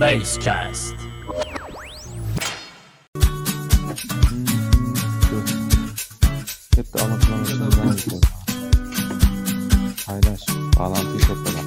Basecast. Hep de anlatılan. Paylaş. Bağlantıyı kopyala.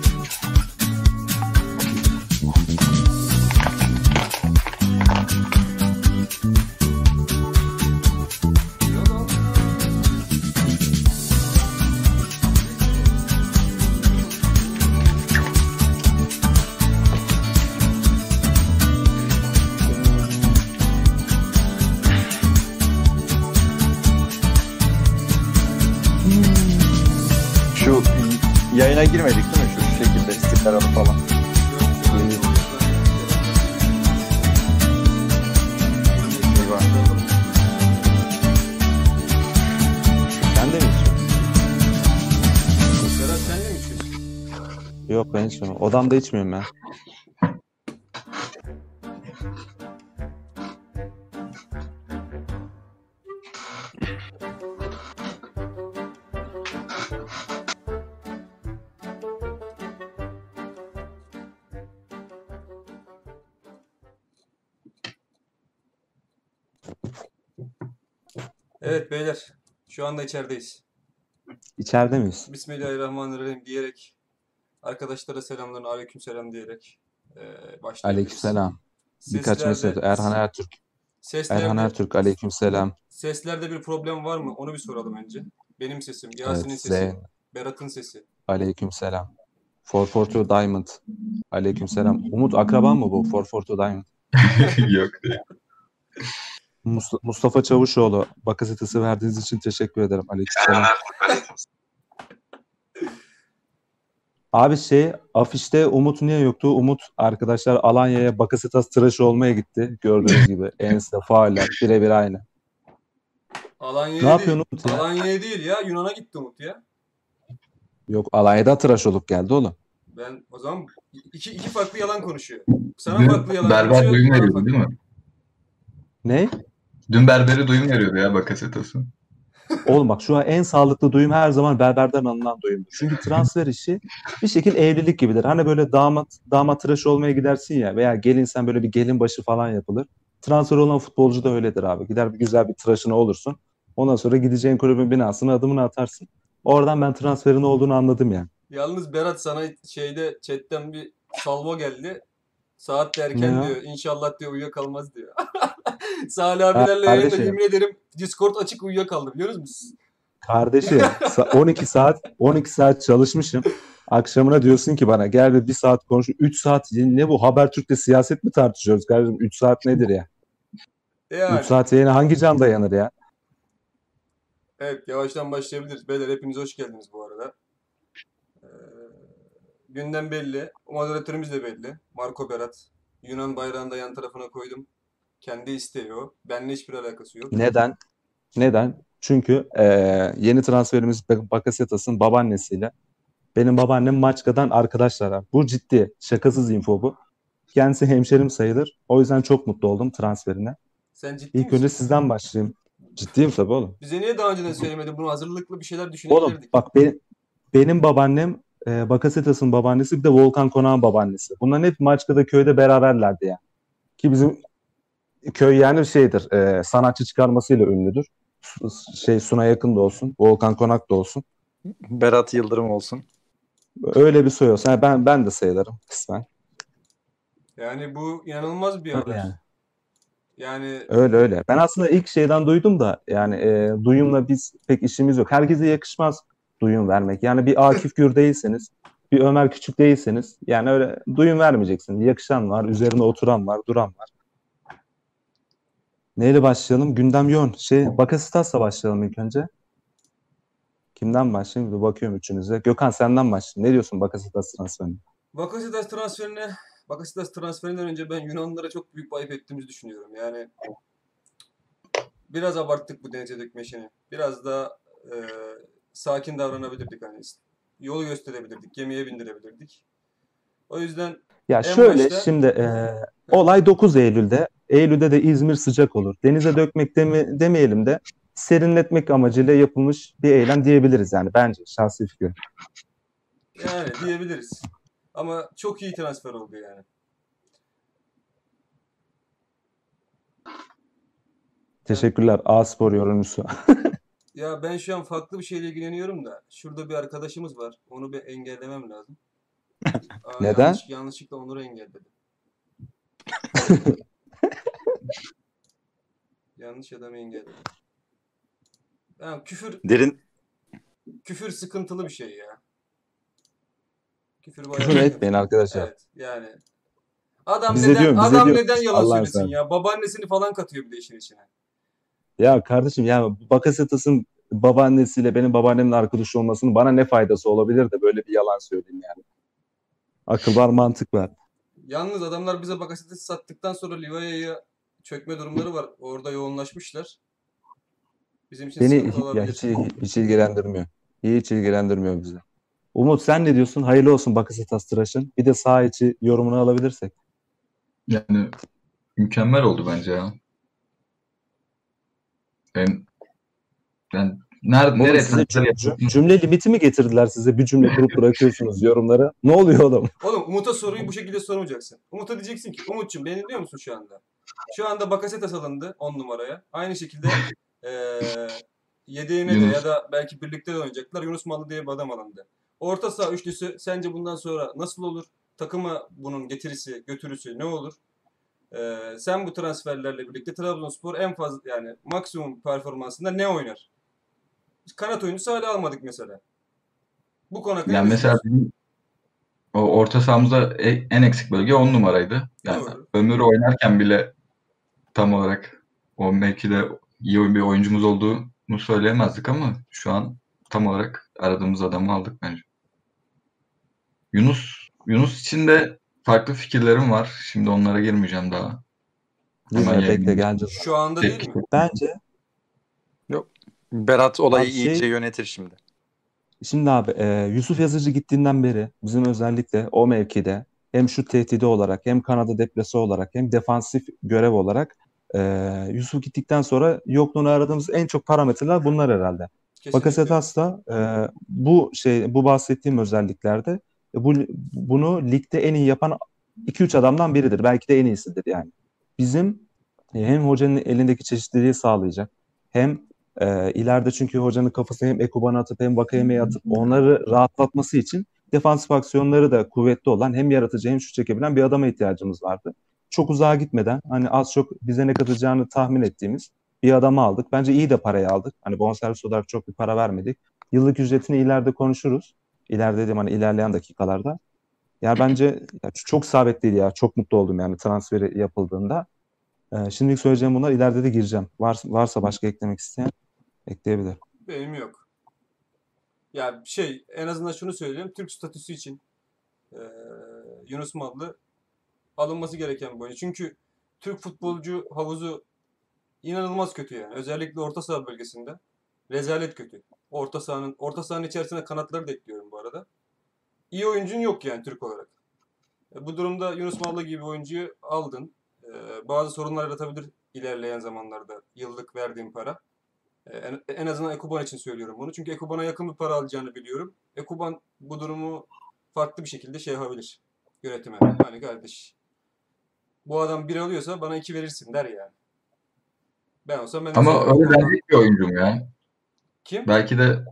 İçmiyorum. Odamda içmiyorum ben. Evet beyler. Şu anda içerideyiz. İçeride miyiz? Bismillahirrahmanirrahim diyerek arkadaşlara selamlarını aleyküm selam diyerek e, başlayabiliriz. Aleykümselam. Birkaç Seslerde- mesaj. Erhan Ertürk. Seslerde, Erhan Ertürk aleykümselam. seslerde bir problem var mı? Onu bir soralım önce. Benim sesim, Yasin'in Evet, sesi, Zeyn. Berat'ın sesi. Aleykümselam. 442 Diamond. Aleykümselam. Umut akraban mı bu? 442 Diamond. Yok değil. Mus- Mustafa Çavuşoğlu. Bakasitesi verdiğiniz için teşekkür ederim. Aleykümselam. Abi şey afişte Umut niye yoktu? Umut arkadaşlar Alanya'ya Bakasitas tıraşı olmaya gitti. Gördüğünüz gibi. Ense, faaller birebir aynı. Alanya'ya Ne yapıyorsun değil, Umut ya? Alanya'ya değil ya, Yunan'a gitti Umut ya. Yok Alanya'da tıraş olup geldi oğlum. Ben o zaman iki, iki farklı yalan konuşuyor. Sana Dün farklı yalan berber konuşuyor. duyum veriyordu değil mi? Ne? Dün berberi duyum veriyordu ya Bakasetas'ın. Oğlum bak şu an en sağlıklı duyum her zaman berberden alınan duyumdur. Çünkü transfer işi bir şekil evlilik gibidir. Hani böyle damat damat tıraşı olmaya gidersin ya veya gelin sen böyle bir gelin başı falan yapılır. Transfer olan futbolcu da öyledir abi. Gider bir güzel bir tıraşına olursun. Ondan sonra gideceğin kulübün binasına adımını atarsın. Oradan ben transferin olduğunu anladım yani. Yalnız Berat sana şeyde chatten bir salvo geldi. Saat erken diyor. İnşallah diyor uyuyakalmaz diyor. Salih abilerle Ha, yayında yemin ederim Discord açık uyuyakaldım biliyor musunuz? Kardeşim sa- 12 saat 12 saat çalışmışım. Akşamına diyorsun ki bana gel bir, bir saat konuş. 3 saat ne bu Habertürk'te siyaset mi tartışıyoruz kardeşim? 3 saat nedir ya? Yani 3 saat yayına hangi can dayanır ya? evet yavaştan başlayabiliriz. Beyler hepiniz hoş geldiniz bu arada. Ee, gündem belli. Moderatörümüz de belli. Marco Berat. Yunan bayrağını da yan tarafına koydum. Kendi istiyor. Benimle hiçbir alakası yok. Neden? Neden? Çünkü eee, yeni transferimiz Bak- Bakasetas'ın babaannesiyle benim babaannem Maçka'dan arkadaşlar. abi. Bu ciddi. Şakasız info bu. Kendisi hemşerim sayılır. O yüzden çok mutlu oldum transferine. Sen ciddi İlk misin? önce sizden başlayayım. Ciddiyim tabii oğlum. Bize niye daha önceden söylemedi? Bunu hazırlıklı bir şeyler Oğlum düşünebilirdik. bak benim, benim babaannem e, Bakasetas'ın babaannesi bir de Volkan Konak'ın babaannesi. Bunların hep Maçka'da köyde beraberlerdi ya. Ki bizim köy yani şeydir e, sanatçı çıkarmasıyla ünlüdür. Şey Suna yakın da olsun. Volkan Konak da olsun. Berat Yıldırım olsun. Öyle bir soy olsun. Yani ben ben de sayılırım kısmen. Yani bu inanılmaz bir haber. yani. Yani Öyle öyle. Ben aslında ilk şeyden duydum da yani e, duyumla biz pek işimiz yok. Herkese yakışmaz duyum vermek. Yani bir Akif Gür değilseniz, bir Ömer Küçük değilseniz yani öyle duyum vermeyeceksiniz. Yakışan var, üzerine oturan var, duran var. Neyle başlayalım? Gündem yoğun. Şey, Bakasitas'la başlayalım ilk önce. Kimden başlayayım? Bir bakıyorum üçünüze. Gökhan senden başlayayım. Ne diyorsun Bakasitas transferine? Bakasitas transferine Bakasitas transferinden önce ben Yunanlılara çok büyük bir ettiğimizi düşünüyorum. Yani biraz abarttık bu denize dökme. Biraz da e, sakin davranabilirdik hani. Yolu gösterebilirdik, gemiye bindirebilirdik. O yüzden ya en şöyle başta... şimdi e, olay 9 Eylül'de. Eylül'de de İzmir sıcak olur. Denize dökmek deme, demeyelim de serinletmek amacıyla yapılmış bir eylem diyebiliriz yani bence şahsi fikrim. Yani diyebiliriz. Ama çok iyi transfer oldu yani. Teşekkürler A Spor yorumcusu. ya ben şu an farklı bir şeyle ilgileniyorum da şurada bir arkadaşımız var. Onu bir engellemem lazım. Aa, Neden? yanlış- yanlışlıkla Onur'u engelledim. Yanlış adamı engelledim. Ya küfür Derin küfür sıkıntılı bir şey ya. Küfür bayağı Küfür sıkıntılı. etmeyin arkadaşlar. Evet yani. Adam Bize neden diyor, bize adam neden yalan Allah'ın söylesin ya? Babaannesini falan katıyor bir de işin içine. Ya kardeşim ya Bakasetas'ın babaannesiyle benim babaannemin arkadaşı olmasının bana ne faydası olabilir de böyle bir yalan söyleyeyim yani. Akıl var mantık var. Yalnız adamlar bize Bakasetas'ı sattıktan sonra Livaya'ya çökme durumları var. Orada yoğunlaşmışlar. Bizim için Beni sıkıntı ya olabilir. hiç, hiç ilgilendirmiyor. Hiç ilgilendirmiyor bizi. Umut sen ne diyorsun? Hayırlı olsun Bakasetas tıraşın. Bir de sağ içi yorumunu alabilirsek. Yani mükemmel oldu bence ya. Ben, ben nerede Oğlum nereye size transfer cüm- yapıyorsun? cümle limiti mi getirdiler size? Bir cümle kurup bırakıyorsunuz yorumlara. Ne oluyor oğlum? Oğlum Umut'a soruyu bu şekilde sormayacaksın. Umut'a diyeceksin ki Umut'cum beni dinliyor musun şu anda? Şu anda Bakasetas alındı 10 numaraya. Aynı şekilde eee yedeğine de ya da belki birlikte de oynayacaklar. Yunus Mallı diye bir adam alındı. Orta saha üçlüsü sence bundan sonra nasıl olur? Takıma bunun getirisi, götürüsü ne olur? Eee, sen bu transferlerle birlikte Trabzonspor en fazla yani maksimum performansında ne oynar? Kanat oyuncusu hala almadık mesela. Bu konu hakkında Yani mesela bizim o orta sahamızda e- en eksik bölge 10 numaraydı. Yani Doğru. Ömür oynarken bile tam olarak o mevkide iyi bir oyuncumuz olduğunu söyleyemezdik ama şu an tam olarak aradığımız adamı aldık bence. Yunus Yunus için de farklı fikirlerim var. Şimdi onlara girmeyeceğim daha. Hemen Girme bekle geleceğiz. Şu anda değil mi? Bence Berat olayı Abi şey- iyice yönetir şimdi. Şimdi abi e, Yusuf Yazıcı gittiğinden beri bizim özellikle o mevkide hem şu tehdidi olarak hem Kanada deplase olarak hem defansif görev olarak e, Yusuf gittikten sonra yokluğunu aradığımız en çok parametreler bunlar herhalde. Bakasetas da e, bu şey bu bahsettiğim özelliklerde e, bu bunu ligde en iyi yapan 2-3 adamdan biridir. Belki de en iyisidir yani. Bizim e, hem hocanın elindeki çeşitliliği sağlayacak hem e, ileride çünkü hocanın kafasına hem Ekuban'ı atıp hem Vakayeme'yi atıp onları rahatlatması için defansif aksiyonları da kuvvetli olan hem yaratıcı hem şut çekebilen bir adama ihtiyacımız vardı. Çok uzağa gitmeden hani az çok bize ne katacağını tahmin ettiğimiz bir adamı aldık. Bence iyi de parayı aldık. Hani bonservis olarak çok bir para vermedik. Yıllık ücretini ileride konuşuruz. İleride dedim hani ilerleyen dakikalarda. Ya bence ya çok sabitliydi ya. Çok mutlu oldum yani transferi yapıldığında. Ee, şimdilik söyleyeceğim bunlar. İleride de gireceğim. Var, varsa başka eklemek isteyen ekleyebilir. Benim yok. Ya şey en azından şunu söyleyeyim. Türk statüsü için eee, Yunus Mallı alınması gereken bir oyuncu. Çünkü Türk futbolcu havuzu inanılmaz kötü yani. Özellikle orta saha bölgesinde. Rezalet kötü. Orta sahanın orta sahanın içerisine kanatları da ekliyorum bu arada. İyi oyuncun yok yani Türk olarak. E, bu durumda Yunus Mallı gibi oyuncuyu aldın. E, bazı sorunlar yaratabilir ilerleyen zamanlarda yıllık verdiğim para. En, en azından Ekuban için söylüyorum bunu. Çünkü Ekuban'a yakın bir para alacağını biliyorum. Ekuban bu durumu farklı bir şekilde şey yapabilir yönetime. Hani kardeş bu adam bir alıyorsa bana iki verirsin der yani. Ben olsam ben Ama öyle denecek bir oyuncum ya. Kim? Belki de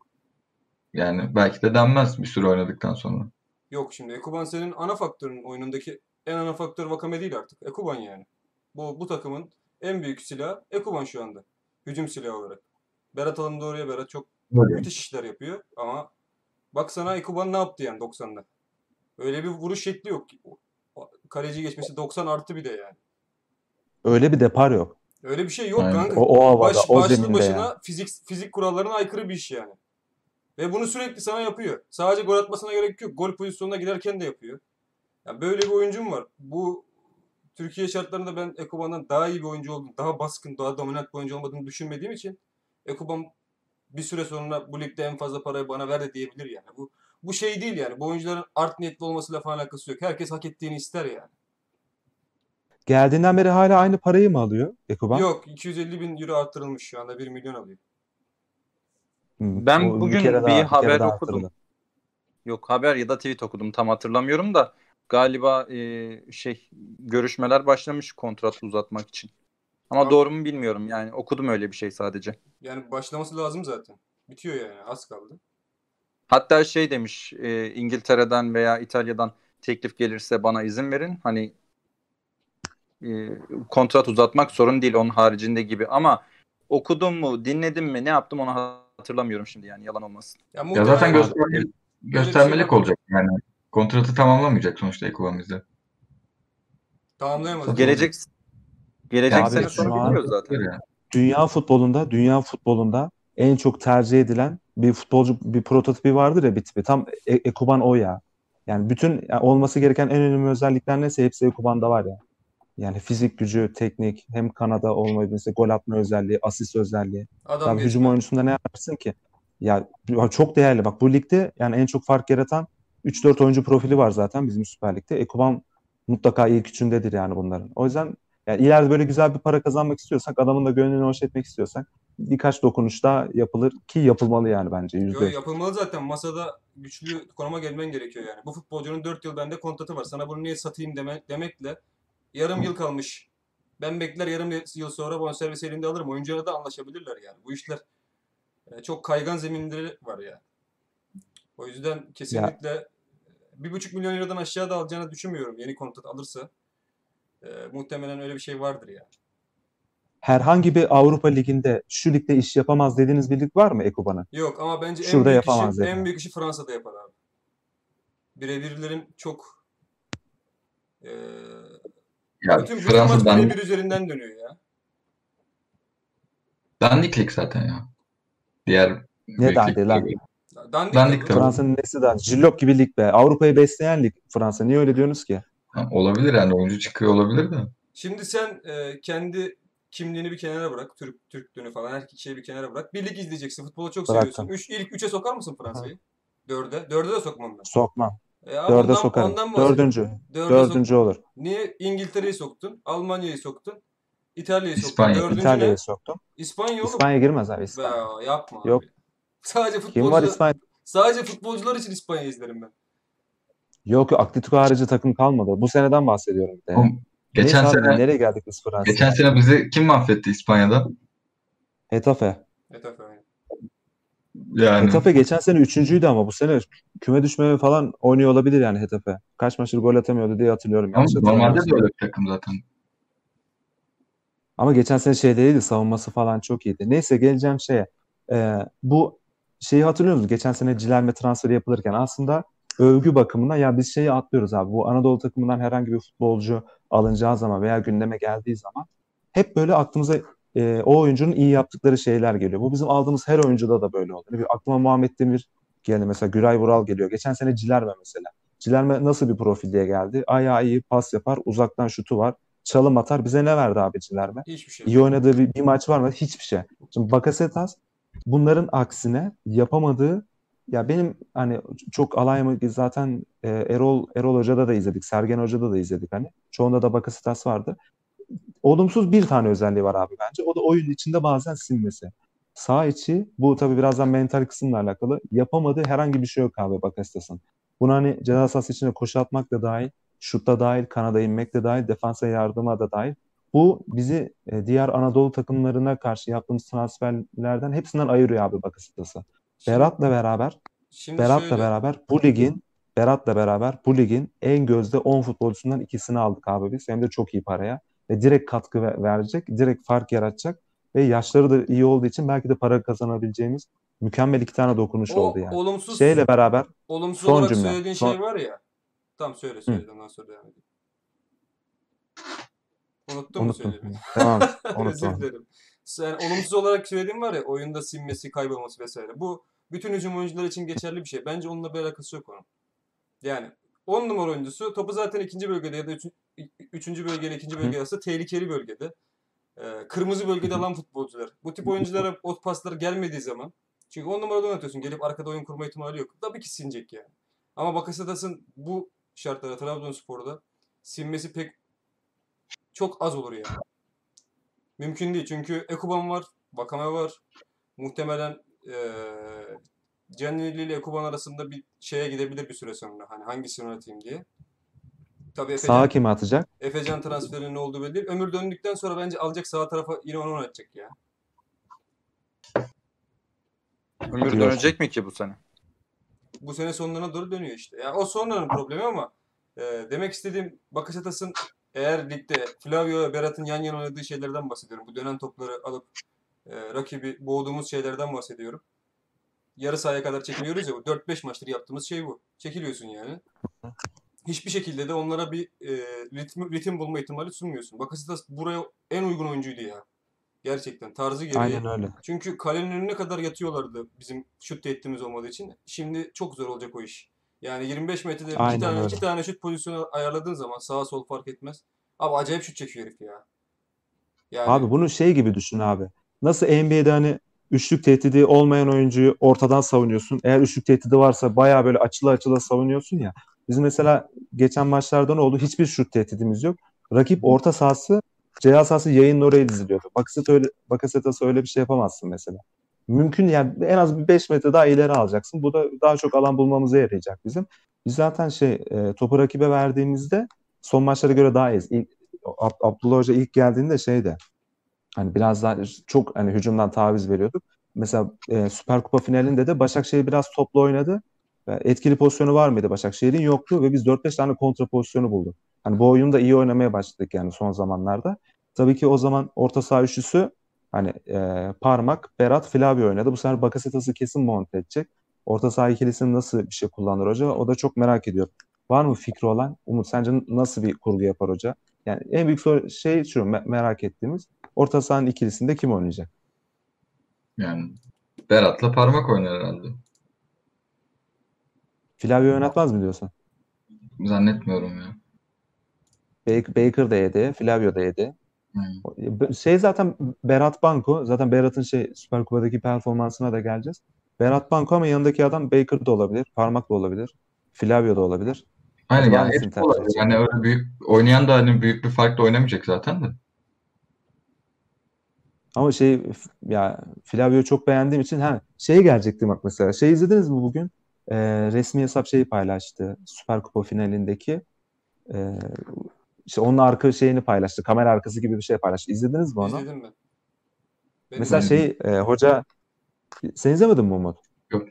yani belki de denmez bir süre oynadıktan sonra. Yok şimdi Ekuban senin ana faktörün oyunundaki en ana faktör Vakame değil artık. Ekuban yani. Bu bu takımın en büyük silahı Ekuban şu anda. Hücum silahı olarak. Berat alındı oraya Berat çok Öyle. müthiş işler yapıyor ama bak sana Ekuban ne yaptı yani 90'da. Öyle bir vuruş şekli yok. Kaleci geçmesi 90 artı bir de yani. Öyle bir depar yok. Öyle bir şey yok Aynen. kanka. O, o havada, Baş, o başlı başına yani. fizik fizik kurallarına aykırı bir iş yani. Ve bunu sürekli sana yapıyor. Sadece gol atmasına gerek yok. Gol pozisyonuna giderken de yapıyor. Ya böyle bir oyuncum var. Bu Türkiye şartlarında ben Ekuban'dan daha iyi bir oyuncu olduğunu, daha baskın, daha dominant bir oyuncu olmadığını düşünmediğim için Ekuban bir süre sonra bu ligde en fazla parayı bana ver de diyebilir yani. Bu bu şey değil yani. Bu oyuncuların art niyetli olmasıyla falan alakası yok. Herkes hak ettiğini ister yani. Geldiğinden beri hala aynı parayı mı alıyor Ekuban? Yok 250 bin euro arttırılmış şu anda 1 milyon alıyor. Hmm, Ben o bugün kere bir daha- kere haber daha okudum. Yok haber ya da tweet okudum tam hatırlamıyorum da galiba e, şey görüşmeler başlamış kontrat uzatmak için. Ama Abi- doğru mu bilmiyorum. Yani okudum öyle bir şey sadece. Yani başlaması lazım zaten. Bitiyor yani. Az kaldı. Hatta şey demiş e, İngiltere'den veya İtalya'dan teklif gelirse bana izin verin. Hani e, kontrat uzatmak sorun değil onun haricinde gibi ama okudum mu dinledim mi ne yaptım onu hatırlamıyorum şimdi yani yalan olmasın. Ya, Ya zaten abi- göstermelik, göstermelik var. olacak yani. Kontratı tamamlamayacak sonuçta Ekuban bizde. Tamamlayamadı. Gelecek gelecek Abi sene an- biliyoruz zaten. Ya. Dünya futbolunda, dünya futbolunda en çok tercih edilen bir futbolcu bir prototipi vardır ya bir tipi. Tam E- Ekuban o ya. Yani bütün yani olması gereken en önemli özellikler neyse hepsi Ekuban'da var ya. Yani fizik gücü, teknik, hem kanada olmayı bilse gol atma özelliği, asist özelliği. Adam Tabii hücum oyuncusunda ne yaparsın ki? Ya ya çok değerli. Bak bu ligde yani en çok fark yaratan 3-4 oyuncu profili var zaten bizim Süper Lig'de. Ekuban mutlaka ilk üçündedir yani bunların. O yüzden yani ileride böyle güzel bir para kazanmak istiyorsak, adamın da gönlünü hoş etmek istiyorsak birkaç dokunuş daha yapılır ki yapılmalı yani bence Yo, yüzde. yapılmalı zaten. Masada güçlü konuma gelmen gerekiyor yani. Bu futbolcunun 4 yıl bende kontratı var. Sana bunu niye satayım deme, demekle yarım yıl kalmış. Ben bekler yarım yıl sonra bonservis elinde alırım. Oyunculara da anlaşabilirler yani. Bu işler e, çok kaygan zeminleri var yani. O yüzden kesinlikle bir buçuk milyon eurodan aşağı da alacağını düşünmüyorum. Yeni kontrat alırsa. E, muhtemelen öyle bir şey vardır yani. Herhangi bir Avrupa Ligi'nde şu ligde iş yapamaz dediğiniz bir lig var mı Ekuban'ın? Yok ama bence en Şurada büyük yapamaz işi, yani. en büyük işi Fransa'da yapar abi. Birebirlerin çok eee Ya bütün bütün maç birebir üzerinden dönüyor ya. dandik lig zaten ya. Diğer büyük dandik lan? Dandik, Dandik. Fransa'nın nesi daha? Jillok gibi lig be. Avrupa'yı besleyen lig Fransa. Niye öyle diyorsunuz ki? Ha, olabilir yani oyuncu çıkıyor olabilir de. Şimdi sen eee, kendi kimliğini bir kenara bırak. Türk Türklüğünü falan her şeyi bir kenara bırak. Bir lig izleyeceksin. Futbolu çok Bıraktım. seviyorsun. Üç, ilk üçe sokar mısın Fransa'yı? Dörde. Dörde de sokmam ben. Sokmam. E, Dörde ondan- sokarım. ondan. Dördüncü. Dörde sok- Dördüncü olur. Niye İngiltere'yi soktun? Almanya'yı soktun. İtalya'yı soktun. İspanya. Dördüncü ne? İtalya'yı soktum. İspanya oğlum. İspanya girmez abi. İspanya. Be, yapma Yok. abi. Sadece Kim var futbolcular, İspanya? sadece futbolcular için İspanya izlerim ben. Yok yok Atletico harici takım kalmadı. Bu seneden bahsediyorum bir de. Oğlum, Geçen Neyse abi, sene nereye geldik biz Fransa'ya? geçen sene bizi kim mahvetti İspanya'da? Hetafe. Etafe yani. Hetafe geçen sene üçüncüydü ama bu sene küme düşmeye falan oynuyor olabilir yani Hetafe. Kaç maçtır gol atamıyordu diye hatırlıyorum. ama normalde de öyle bir takım zaten. Ama geçen sene şey değildi. Savunması falan çok iyiydi. Neyse geleceğim şeye. Ee, bu şeyi hatırlıyor musunuz? Geçen sene Cilerme transferi yapılırken aslında övgü bakımından ya biz şeyi atlıyoruz abi. Bu Anadolu takımından herhangi bir futbolcu alınacağı zaman veya gündeme geldiği zaman hep böyle aklımıza e, o oyuncunun iyi yaptıkları şeyler geliyor. Bu bizim aldığımız her oyuncuda da böyle oldu. Bir aklıma Muhammed Demir geldi mesela Güray Vural geliyor. Geçen sene Cilerme mesela. Cilerme nasıl bir profil diye geldi? Ayağı iyi, pas yapar, uzaktan şutu var, çalım atar. Bize ne verdi abi Cilerme? Hiçbir şey. İyi oynadığı bir, bir maç var mı? Hiçbir şey. Şimdi Bakasetas bunların aksine yapamadığı ya benim hani çok alay mı zaten e, Erol Erol Hoca'da da izledik. Sergen Hoca'da da izledik hani. Çoğunda da Bakasetas vardı. Olumsuz bir tane özelliği var abi bence. O da oyun içinde bazen sinmesi. Sağ içi bu tabii birazdan mental kısımla alakalı. Yapamadığı herhangi bir şey yok abi Bakasetas'ın. Bunu hani ceza sahası içinde koşu atmak da dahil, şutta dahil, kanada inmek de dahil, defansa yardıma da dahil. Bu bizi e, diğer Anadolu takımlarına karşı yaptığımız transferlerden hepsinden ayırıyor abi Bakasetas'ı. Berat'la beraber Şimdi Berat'la şöyle, beraber bu ligin Berat'la beraber bu ligin en gözde 10 futbolcusundan ikisini aldık abi biz. Hem de çok iyi paraya. Ve direkt katkı ve- verecek, direkt fark yaratacak. Ve yaşları da iyi olduğu için belki de para kazanabileceğimiz mükemmel iki tane dokunuş o oldu yani. olumsuz Şeyle beraber olumsuz son olarak cümle. söylediğin Son- şey var ya. Tam söyle söyle ondan sonra devam edeyim. Unuttun mu unuttum. söylediğimi? Tamam, Özür unuttum. dilerim. Sen olumsuz olarak söylediğin var ya oyunda sinmesi, kaybolması vesaire. Bu bütün hücum oyuncuları için geçerli bir şey. Bence onunla bir alakası yok onun. Yani 10 numara oyuncusu topu zaten ikinci bölgede ya da üçü- üçüncü bölgeyle ikinci bölge arası tehlikeli bölgede. Ee, kırmızı bölgede alan futbolcular. Bu tip oyunculara o paslar gelmediği zaman çünkü 10 numaradan atıyorsun. Gelip arkada oyun kurma ihtimali yok. Tabii ki sinecek yani. Ama Bakasetas'ın bu şartlarda Trabzonspor'da sinmesi pek çok az olur yani. Mümkün değil. Çünkü Ekuban var, Vakame var. Muhtemelen eee Giannini ile Ekuban arasında bir şeye gidebilir bir süre sonra. Hani hangisini oynatayım diye. Tabii Efecan, Sağa kimi atacak? Efecan transferinin ne olduğu belli değil. Ömür döndükten sonra bence alacak sağ tarafa yine onu oynatacak ya. Ömür Diyorsun. dönecek mi ki bu sene? Bu sene sonlarına doğru dönüyor işte. Ya o sonranın problemi ama e, demek istediğim Bakasetas'ın eğer ligde Flavio ve Berat'ın yan yana oynadığı şeylerden bahsediyorum. Bu dönen topları alıp e, rakibi boğduğumuz şeylerden bahsediyorum. Yarı sahaya kadar çekiliyoruz ya. bu 4-5 maçtır yaptığımız şey bu. Çekiliyorsun yani. Hiçbir şekilde de onlara bir e, ritim, ritim bulma ihtimali sunmuyorsun. Bakasetas buraya en uygun oyuncuydu ya. Gerçekten tarzı gereği. Aynen öyle. Çünkü kalenin önüne kadar yatıyorlardı bizim şut tehditimiz olmadığı için. Şimdi çok zor olacak o iş. Yani 25 metrede Aynen iki tane, öyle. iki tane şut pozisyonu ayarladığın zaman sağa sol fark etmez. Abi acayip şut çekiyor herif ya. Yani Abi bunu şey gibi düşün abi. Nasıl NBA'de hani üçlük tehdidi olmayan oyuncuyu ortadan savunuyorsun. Eğer üçlük tehdidi varsa bayağı böyle açılı açılı savunuyorsun ya. Biz mesela geçen maçlarda ne oldu? Hiçbir şut tehdidimiz yok. Rakip orta sahası ceza sahası yayının oraya diziliyordu. Bakasetas öyle, Bakasetas'a öyle bir şey yapamazsın mesela. Mümkün yani en az bir 5 metre daha ileri alacaksın. Bu da daha çok alan bulmamıza yarayacak bizim. Biz zaten şey e, topu rakibe verdiğimizde son maçlara göre daha iyiyiz. İlk, Ab- Abdullah Hoca ilk geldiğinde şeyde hani biraz daha çok hani hücumdan taviz veriyorduk. Mesela e, Süper Kupa finalinde de Başakşehir biraz toplu oynadı. Ve etkili pozisyonu var mıydı Başakşehir'in? Yoktu ve biz 4-5 tane kontra pozisyonu bulduk. Hani bu oyunda iyi oynamaya başladık yani son zamanlarda. Tabii ki o zaman orta saha üçlüsü hani e, Parmak, Berat, Flavio oynadı. Bu sefer Bakasetas'ı kesin monte edecek. Orta saha ikilisini nasıl bir şey kullanır hoca? O da çok merak ediyor. Var mı fikri olan? Umut sence nasıl bir kurgu yapar hoca? Yani en büyük soru, şey şu me- merak ettiğimiz orta sahanın ikilisinde kim oynayacak? Yani Berat'la parmak oynar herhalde. Flavio oynatmaz mı diyorsun? Zannetmiyorum ya. Baker, da yedi, Flavio da yedi. Hmm. Şey zaten Berat Banko. Zaten Berat'ın şey Süper Kupa'daki performansına da geleceğiz. Berat Banko ama yanındaki adam Baker da olabilir. Parmak da olabilir. Flavio da olabilir. Aynen yani tercih olabilir. Yani öyle büyük oynayan da hani büyük bir farkla oynamayacak zaten de. Ama şey ya Flavio'yu çok beğendiğim için ha şey gelecekti bak mesela. Şey izlediniz mi bugün? Ee, resmi hesap şeyi paylaştı. Süper Kupa finalindeki. Ee, işte onun arka şeyini paylaştı. Kamera arkası gibi bir şey paylaştı. İzlediniz mi onu? izledim ben. Benim Mesela şey e, hoca sen izlemedin mi Umut? Yok.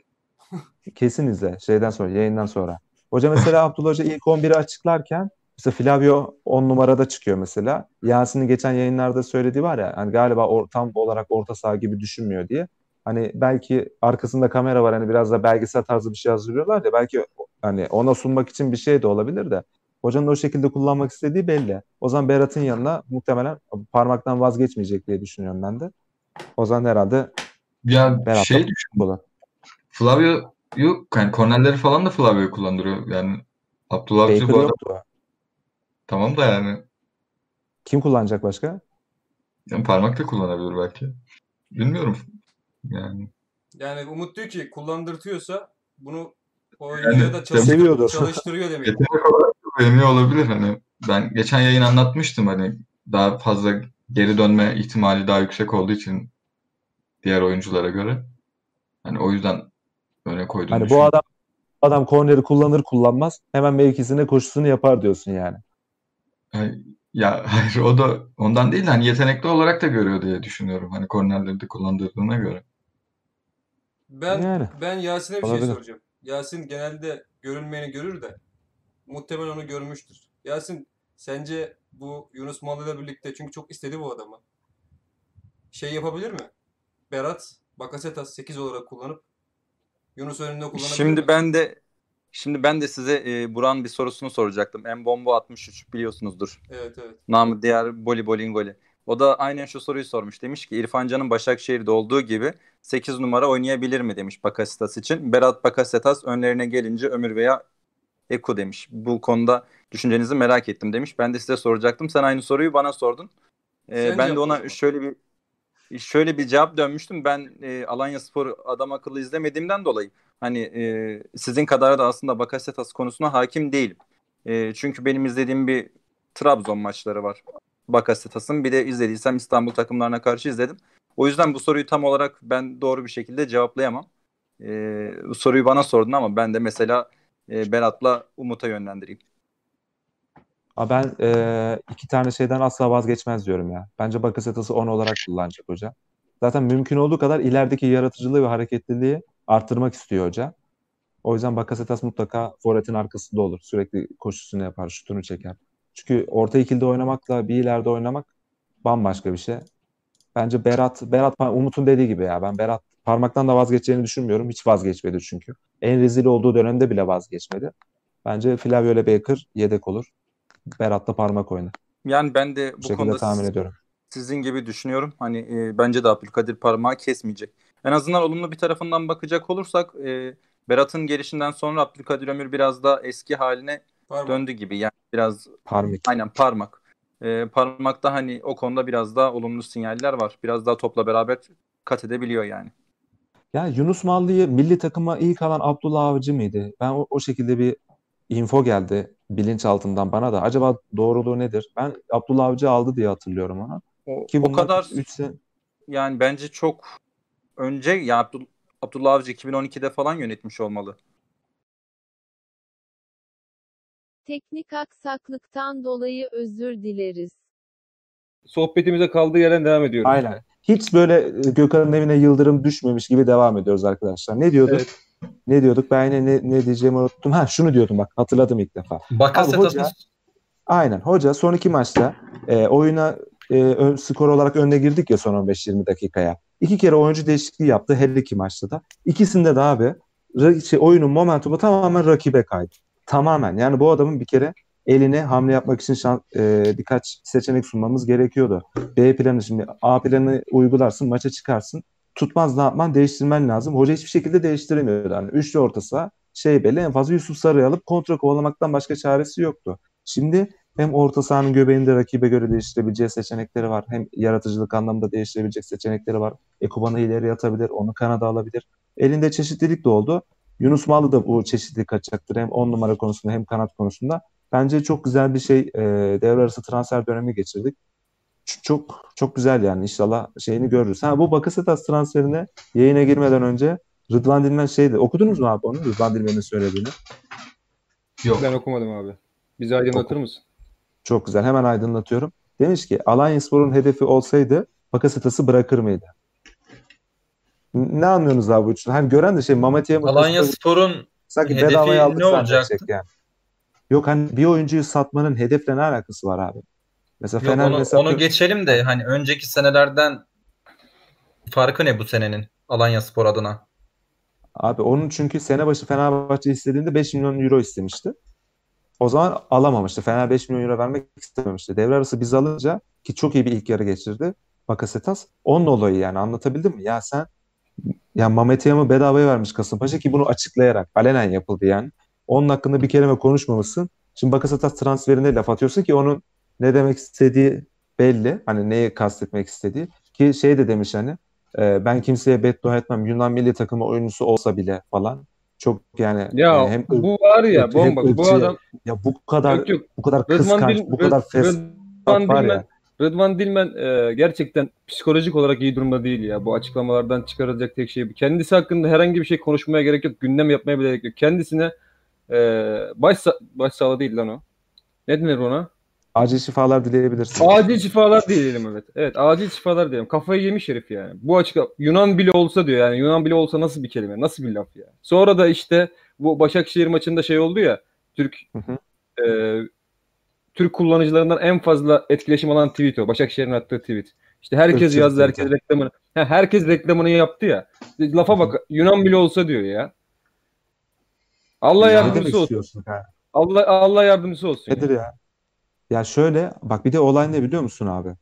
Kesin izle şeyden sonra yayından sonra. Hoca mesela Abdullah Hoca ilk 11'i açıklarken mesela Flavio 10 numarada çıkıyor mesela. Yasin'in geçen yayınlarda söylediği var ya hani galiba or, tam olarak orta saha gibi düşünmüyor diye. Hani belki arkasında kamera var hani biraz da belgesel tarzı bir şey hazırlıyorlar ya belki hani ona sunmak için bir şey de olabilir de hocanın o şekilde kullanmak istediği belli. O zaman Berat'ın yanına muhtemelen parmaktan vazgeçmeyecek diye düşünüyorum ben de. O zaman herhalde Ya Berat'la şey düşün. olur. Flavio'yu yani kornerleri falan da Flavio kullandırıyor. Yani Abdullah Avcı bu yoktu. Tamam da yani, Kim kullanacak başka? yani parmak da kullanabilir belki. Bilmiyorum. Yani Yani Umut diyor ki kullandırtıyorsa bunu o da Yani seviyordur. çalıştırıyor demek. yetenek olarak da beğeniyor olabilir. Hani ben geçen yayın anlatmıştım hani daha fazla geri dönme ihtimali daha yüksek olduğu için diğer oyunculara göre. Hani o yüzden öne koyduğunu Hani bu düşünüyorum. adam adam korneri kullanır kullanmaz hemen mevkisine koşusunu yapar diyorsun yani. Ya hayır o da ondan değil de hani yetenekli olarak da görüyor diye düşünüyorum. Hani kornerleri de kullandırdığına göre. Ben Yani. ben Yasin'e bir şey Olabilir. soracağım. Yasin genelde görünmeyeni görür de muhtemelen onu görmüştür. Yasin sence bu Yunus Mallı'yla birlikte çünkü çok istedi bu adamı. Şey yapabilir mi? Berat Bakasetas 8 olarak kullanıp Yunus önünde kullanabilir Şimdi mi? ben de şimdi ben de size e, Buran bir sorusunu soracaktım. Mbombo 63 biliyorsunuzdur. Evet evet. Namı diğer Boli Bolingoli. O da aynen şu soruyu sormuş. Demiş ki İrfan Can'ın Başakşehir'de olduğu gibi 8 numara oynayabilir mi demiş Bakasetas için. Berat Bakasetas önlerine gelince Ömür veya Eko demiş. Bu konuda düşüncenizi merak ettim demiş. Ben de size soracaktım. Sen aynı soruyu bana sordun. Ee, ben de ona zaman. şöyle bir şöyle bir cevap dönmüştüm. Ben e, Alanya Spor adam akıllı izlemediğimden dolayı hani e, sizin kadar da aslında Bakasetas konusuna hakim değilim. E, çünkü benim izlediğim bir Trabzon maçları var. Bakasetas'ın bir de izlediysem İstanbul takımlarına karşı izledim. O yüzden bu soruyu tam olarak ben doğru bir şekilde cevaplayamam. E, bu soruyu bana sordun ama ben de mesela e, Berat'la Umut'a yönlendireyim. Ama ben e, iki tane şeyden asla vazgeçmez diyorum ya. Bence Bakasetas'ı 10 olarak kullanacak hoca. Zaten mümkün olduğu kadar ilerideki yaratıcılığı ve hareketliliği arttırmak istiyor hoca. O yüzden Bakasetas mutlaka forvetin arkasında olur. Sürekli koşusunu yapar, şutunu çeker. Çünkü orta ikilde oynamakla bir ileride oynamak bambaşka bir şey. Bence Berat, Berat Umut'un dediği gibi ya ben Berat parmaktan da vazgeçeceğini düşünmüyorum. Hiç vazgeçmedi çünkü. En rezil olduğu dönemde bile vazgeçmedi. Bence Flavio ile Baker yedek olur. Berat da parmak oynar. Yani ben de bu, Bu konuda tahmin siz- ediyorum. sizin gibi düşünüyorum. Hani e, bence de Abdülkadir parmağı kesmeyecek. En azından olumlu bir tarafından bakacak olursak e, Berat'ın gelişinden sonra Abdülkadir Ömür biraz da eski haline Var mı? döndü gibi. Yani biraz Parmak. aynen parmak. E, parmakta hani o konuda biraz daha olumlu sinyaller var. Biraz daha topla beraber kat edebiliyor yani. Ya Yunus Mallı'yı milli takıma ilk alan Abdullah Avcı mıydı? Ben o, o şekilde bir info geldi bilinçaltından bana da. Acaba doğruluğu nedir? Ben Abdullah Avcı aldı diye hatırlıyorum onu. O, Ki o kadar 3 sene yani bence çok önce ya Abdul, Abdullah Avcı 2012'de falan yönetmiş olmalı. Teknik aksaklıktan dolayı özür dileriz. Sohbetimize kaldığı yerden devam ediyoruz. Aynen. Hiç böyle e, Gökhan'ın evine yıldırım düşmemiş gibi devam ediyoruz arkadaşlar. Ne diyorduk? Evet. Ne diyorduk? Ben yine ne, ne diyeceğimi unuttum. Ha şunu diyordum bak hatırladım ilk defa. Bakasetas'ın hoca- Aynen. Hoca son iki maçta e, oyuna e, ön, skor olarak önde girdik ya son 15-20 dakikaya. İki kere oyuncu değişikliği yaptı her iki maçta da. İkisinde de abi şey, oyunun momentumu tamamen rakibe kaydı. Tamamen. Yani bu adamın bir kere eline hamle yapmak için şan, e, birkaç seçenek sunmamız gerekiyordu. B planı şimdi A planı uygularsın maça çıkarsın. Tutmaz ne yapman değiştirmen lazım. Hoca hiçbir şekilde değiştiremiyordu. Yani üçlü orta saha şey belli en fazla Yusuf Sarı'yı alıp kontra kovalamaktan başka çaresi yoktu. Şimdi hem orta sahanın göbeğinde rakibe göre değiştirebileceği seçenekleri var. Hem yaratıcılık anlamında değiştirebilecek seçenekleri var. Ekuban'ı ileri atabilir, onu kanada alabilir. Elinde çeşitlilik de oldu. Yunus Mallı da bu çeşitlilik kaçacaktır. Hem 10 numara konusunda hem kanat konusunda. Bence çok güzel bir şey e, devre arası transfer dönemi geçirdik. Ç- Çok çok güzel yani inşallah şeyini görürüz. Ha bu Bakasetas transferine yayına girmeden önce Rıdvan Dilmen şeydi. Okudunuz mu abi onu? Rıdvan Dilmen'in söylediğini. Yok. Ben okumadım abi. Bizi aydınlatır mısın? Çok güzel. Hemen aydınlatıyorum. Demiş ki Alanyaspor'un hedefi olsaydı Bakasetas'ı bırakır mıydı? Ne anlıyorsunuz abi bu için? Hani gören de şey Mamatya mı Alanya Spor'un sanki hedefi bedavaya aldık ne olacaktı? yani. Yok hani bir oyuncuyu satmanın hedefle ne alakası var abi? Mesela Yok, Fener onu, mesela onu geçelim de hani önceki senelerden farkı ne bu senenin Alanya Spor adına? Abi onun çünkü sene başı Fenerbahçe istediğinde 5 milyon euro istemişti. O zaman alamamıştı. Fener 5 milyon euro vermek istememişti. Devre arası biz alınca ki çok iyi bir ilk yarı geçirdi. Bakasetas. Onun olayı yani anlatabildim mi? Ya sen ya Mehmet Yam'ı bedavaya vermiş Kasımpaşa ki bunu açıklayarak alenen yapıldı yani. Onun hakkında bir kelime konuşmamışsın. Şimdi Bakasetas transferine laf atıyorsun ki onun ne demek istediği belli. Hani neyi kastetmek istediği. Ki şey de demiş hani e, ben kimseye beddua etmem. Yunan milli takımı oyuncusu olsa bile falan. Çok yani Ya e, hem bu var ya hem bomba. Bu ırkçı. adam ya bu kadar yok yok. bu kadar Rıdvan kıskanç, Dil- bu kadar fesat Rıdvan var Dilmen ya. Rıdvan Dilmen e, gerçekten psikolojik olarak iyi durumda değil ya. Bu açıklamalardan çıkarılacak tek şey bu. Kendisi hakkında herhangi bir şey konuşmaya gerek yok. Gündem yapmaya bile gerek yok. Kendisine e, baş, baş sağlığı değil lan o. Ne denir ona? Acil şifalar dileyebilirsin. Acil şifalar diyelim evet. Evet acil şifalar diyelim. Kafayı yemiş herif yani. Bu açık Yunan bile olsa diyor yani. Yunan bile olsa nasıl bir kelime? Nasıl bir laf ya? Sonra da işte bu Başakşehir maçında şey oldu ya. Türk Hı hı. e, Türk kullanıcılarından en fazla etkileşim alan tweet o. Başakşehir'in attığı tweet. İşte herkes yazdı, herkes reklamını. Ha, herkes reklamını yaptı ya. Lafa bak. Yunan bile olsa diyor ya. Allah yardımcısı olsun. ha? Allah Allah yardımcısı olsun. Nedir ya. ya? Ya şöyle bak bir de olay ne biliyor musun abi?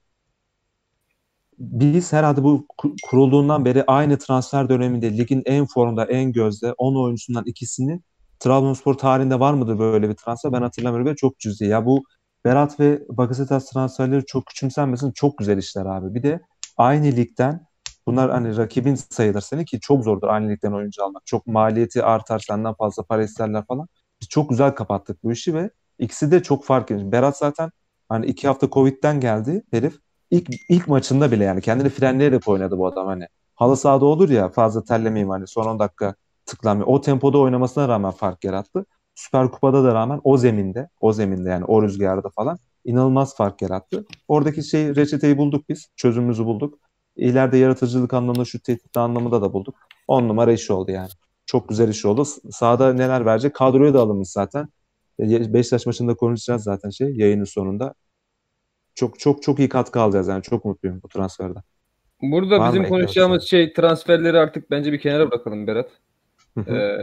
Biz herhalde bu ku- kurulduğundan beri aynı transfer döneminde ligin en formda, en gözde 10 oyuncusundan ikisini Trabzonspor tarihinde var mıdır böyle bir transfer? Ben hatırlamıyorum ve çok cüzi. Ya bu Berat ve Bakasetas transferleri çok küçümsenmesin. Çok güzel işler abi. Bir de aynı ligden bunlar hani rakibin sayılır seni ki çok zordur aynı ligden oyuncu almak. Çok maliyeti artar senden fazla para isterler falan. Biz çok güzel kapattık bu işi ve ikisi de çok fark ediyor. Berat zaten hani iki hafta Covid'den geldi herif. İlk, ilk maçında bile yani kendini frenleyerek oynadı bu adam hani. Halı sahada olur ya fazla terlemeyeyim hani son 10 dakika tıklanmıyor. O tempoda oynamasına rağmen fark yarattı. Süper Kupa'da da rağmen o zeminde, o zeminde yani o rüzgarda falan inanılmaz fark yarattı. Oradaki şey reçeteyi bulduk biz. Çözümümüzü bulduk. İleride yaratıcılık anlamında şu tehdit anlamında da bulduk. 10 numara iş oldu yani. Çok güzel iş oldu. Sahada neler verecek? Kadroya da alınmış zaten. Beşiktaş maçında konuşacağız zaten şey yayının sonunda. Çok çok çok iyi katkı alacağız yani. Çok mutluyum bu transferde. Burada Var bizim konuşacağımız şey transferleri artık bence bir kenara bırakalım Berat. Ee,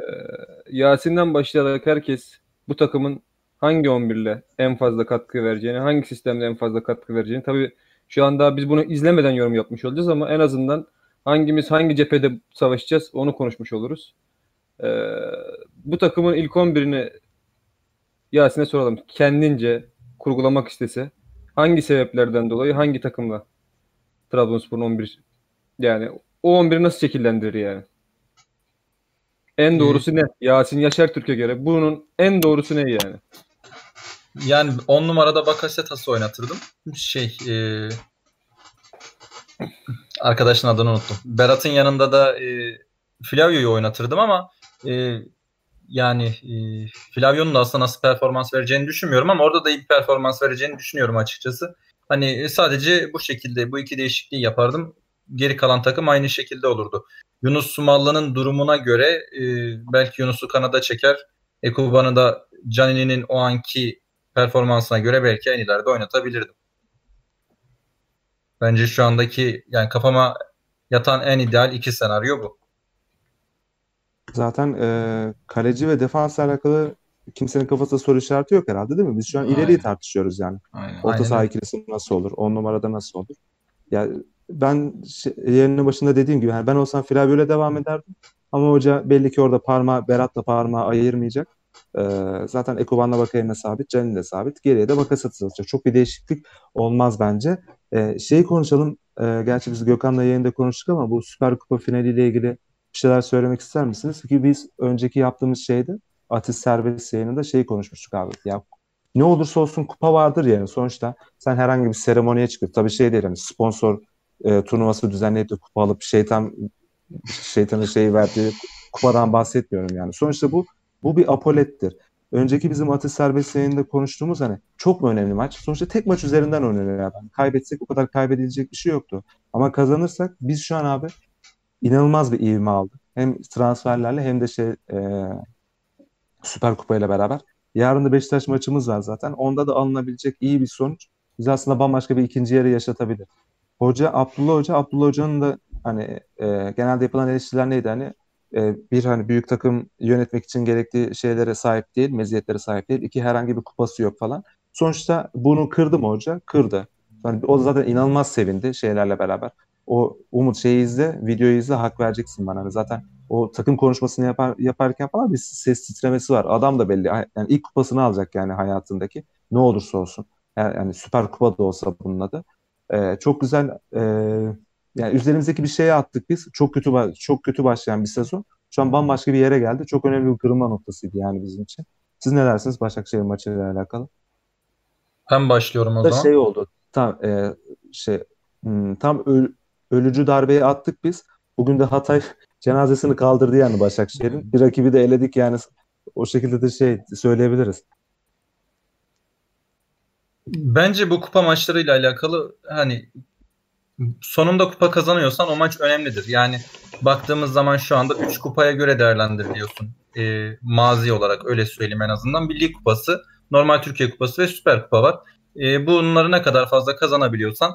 Yasin'den başlayarak herkes bu takımın hangi 11'le en fazla katkı vereceğini, hangi sistemde en fazla katkı vereceğini. Tabii şu anda biz bunu izlemeden yorum yapmış olacağız ama en azından hangimiz hangi cephede savaşacağız onu konuşmuş oluruz. Ee, bu takımın ilk 11'ini Yasin'e soralım. Kendince kurgulamak istese hangi sebeplerden dolayı hangi takımla Trabzonspor'un 11 yani o 11'i nasıl şekillendirir yani? En doğrusu ne? Yasin Yaşar Türk'e göre bunun en doğrusu ne yani? Yani 10 numarada Bakasetas'ı oynatırdım. Şey e, arkadaşın adını unuttum. Berat'ın yanında da e, Flavio'yu oynatırdım ama e, yani e, Flavio'nun da aslında nasıl performans vereceğini düşünmüyorum ama orada da iyi bir performans vereceğini düşünüyorum açıkçası. Hani e, sadece bu şekilde bu iki değişikliği yapardım. Geri kalan takım aynı şekilde olurdu. Yunus Sumallı'nın durumuna göre e, belki Yunus'u kanada çeker. Ekuban'ı da Canini'nin o anki performansına göre belki en ileride oynatabilirdim. Bence şu andaki yani kafama yatan en ideal iki senaryo bu. Zaten e, kaleci ve defansla alakalı kimsenin kafasında soru işareti yok herhalde değil mi? Biz şu an Aynen. ileriyi tartışıyoruz yani. Aynen. Orta Aynen saha ikilisi nasıl olur? 10 numarada nasıl olur? Ya ben şey, yerinin başında dediğim gibi yani ben olsam Flavio'yla devam ederdim. Ama hoca belli ki orada parmağı Berat'la parmağı ayırmayacak. Ee, zaten Ekuban'la Bakayeme sabit, Canin de sabit. Geriye de Bakasetas atacak. Çok bir değişiklik olmaz bence. Ee, şeyi konuşalım. Ee, gerçi biz Gökhan'la yayında konuştuk ama bu Süper Kupa finaliyle ilgili bir şeyler söylemek ister misiniz? Çünkü biz önceki yaptığımız şeyde Atis Serbest yayınında şeyi konuşmuştuk abi. Ya ne olursa olsun kupa vardır yani. Sonuçta sen herhangi bir seremoniye çıkıp tabii şey değil hani sponsor e, turnuvası düzenleyip de kupa alıp şeytan şeytanın şeyi verdiği kupadan bahsetmiyorum yani. Sonuçta bu bu bir apolettir. Önceki bizim Atis Serbest yayında konuştuğumuz hani çok mu önemli maç? Sonuçta tek maç üzerinden oynanıyor yani. Kaybetsek o kadar kaybedilecek bir şey yoktu. Ama kazanırsak biz şu an abi inanılmaz bir ivme aldık. Hem transferlerle hem de şey e, Süper Kupa ile beraber. Yarın da Beşiktaş maçımız var zaten. Onda da alınabilecek iyi bir sonuç bizi aslında bambaşka bir ikinci yarı yaşatabilir. Hoca Abdullah Hoca, Abdullah Hoca'nın da hani e, genelde yapılan eleştiriler neydi hani e, bir hani büyük takım yönetmek için gerektiği şeylere sahip değil, meziyetlere sahip değil. İki herhangi bir kupası yok falan. Sonuçta bunu kırdı mı hoca? Kırdı. Yani o zaten inanılmaz sevindi şeylerle beraber. O Umut şeyi izle, videoyu izle hak vereceksin bana. Hani zaten o takım konuşmasını yapar, yaparken falan bir ses titremesi var. Adam da belli. Yani ilk kupasını alacak yani hayatındaki. Ne olursa olsun. Yani, yani Süper Kupa da olsa bunun adı. Ee, çok güzel e, yani üzerimizdeki bir şeye attık biz. Çok kötü çok kötü başlayan bir sezon. Şu an bambaşka bir yere geldi. Çok önemli bir kırılma noktasıydı yani bizim için. Siz ne dersiniz Başakşehir maçıyla alakalı? Ben başlıyorum o Da zaman. şey oldu. Tam e, şey hmm, tam ölücü darbeyi attık biz. Bugün de Hatay cenazesini kaldırdı yani Başakşehir'in. Bir rakibi de eledik yani o şekilde de şey söyleyebiliriz. Bence bu kupa maçlarıyla alakalı hani sonunda kupa kazanıyorsan o maç önemlidir. Yani baktığımız zaman şu anda 3 kupaya göre değerlendiriliyorsun. Ee, mazi olarak öyle söyleyeyim en azından. Bir lig kupası, normal Türkiye kupası ve süper kupa var. Ee, bunları ne kadar fazla kazanabiliyorsan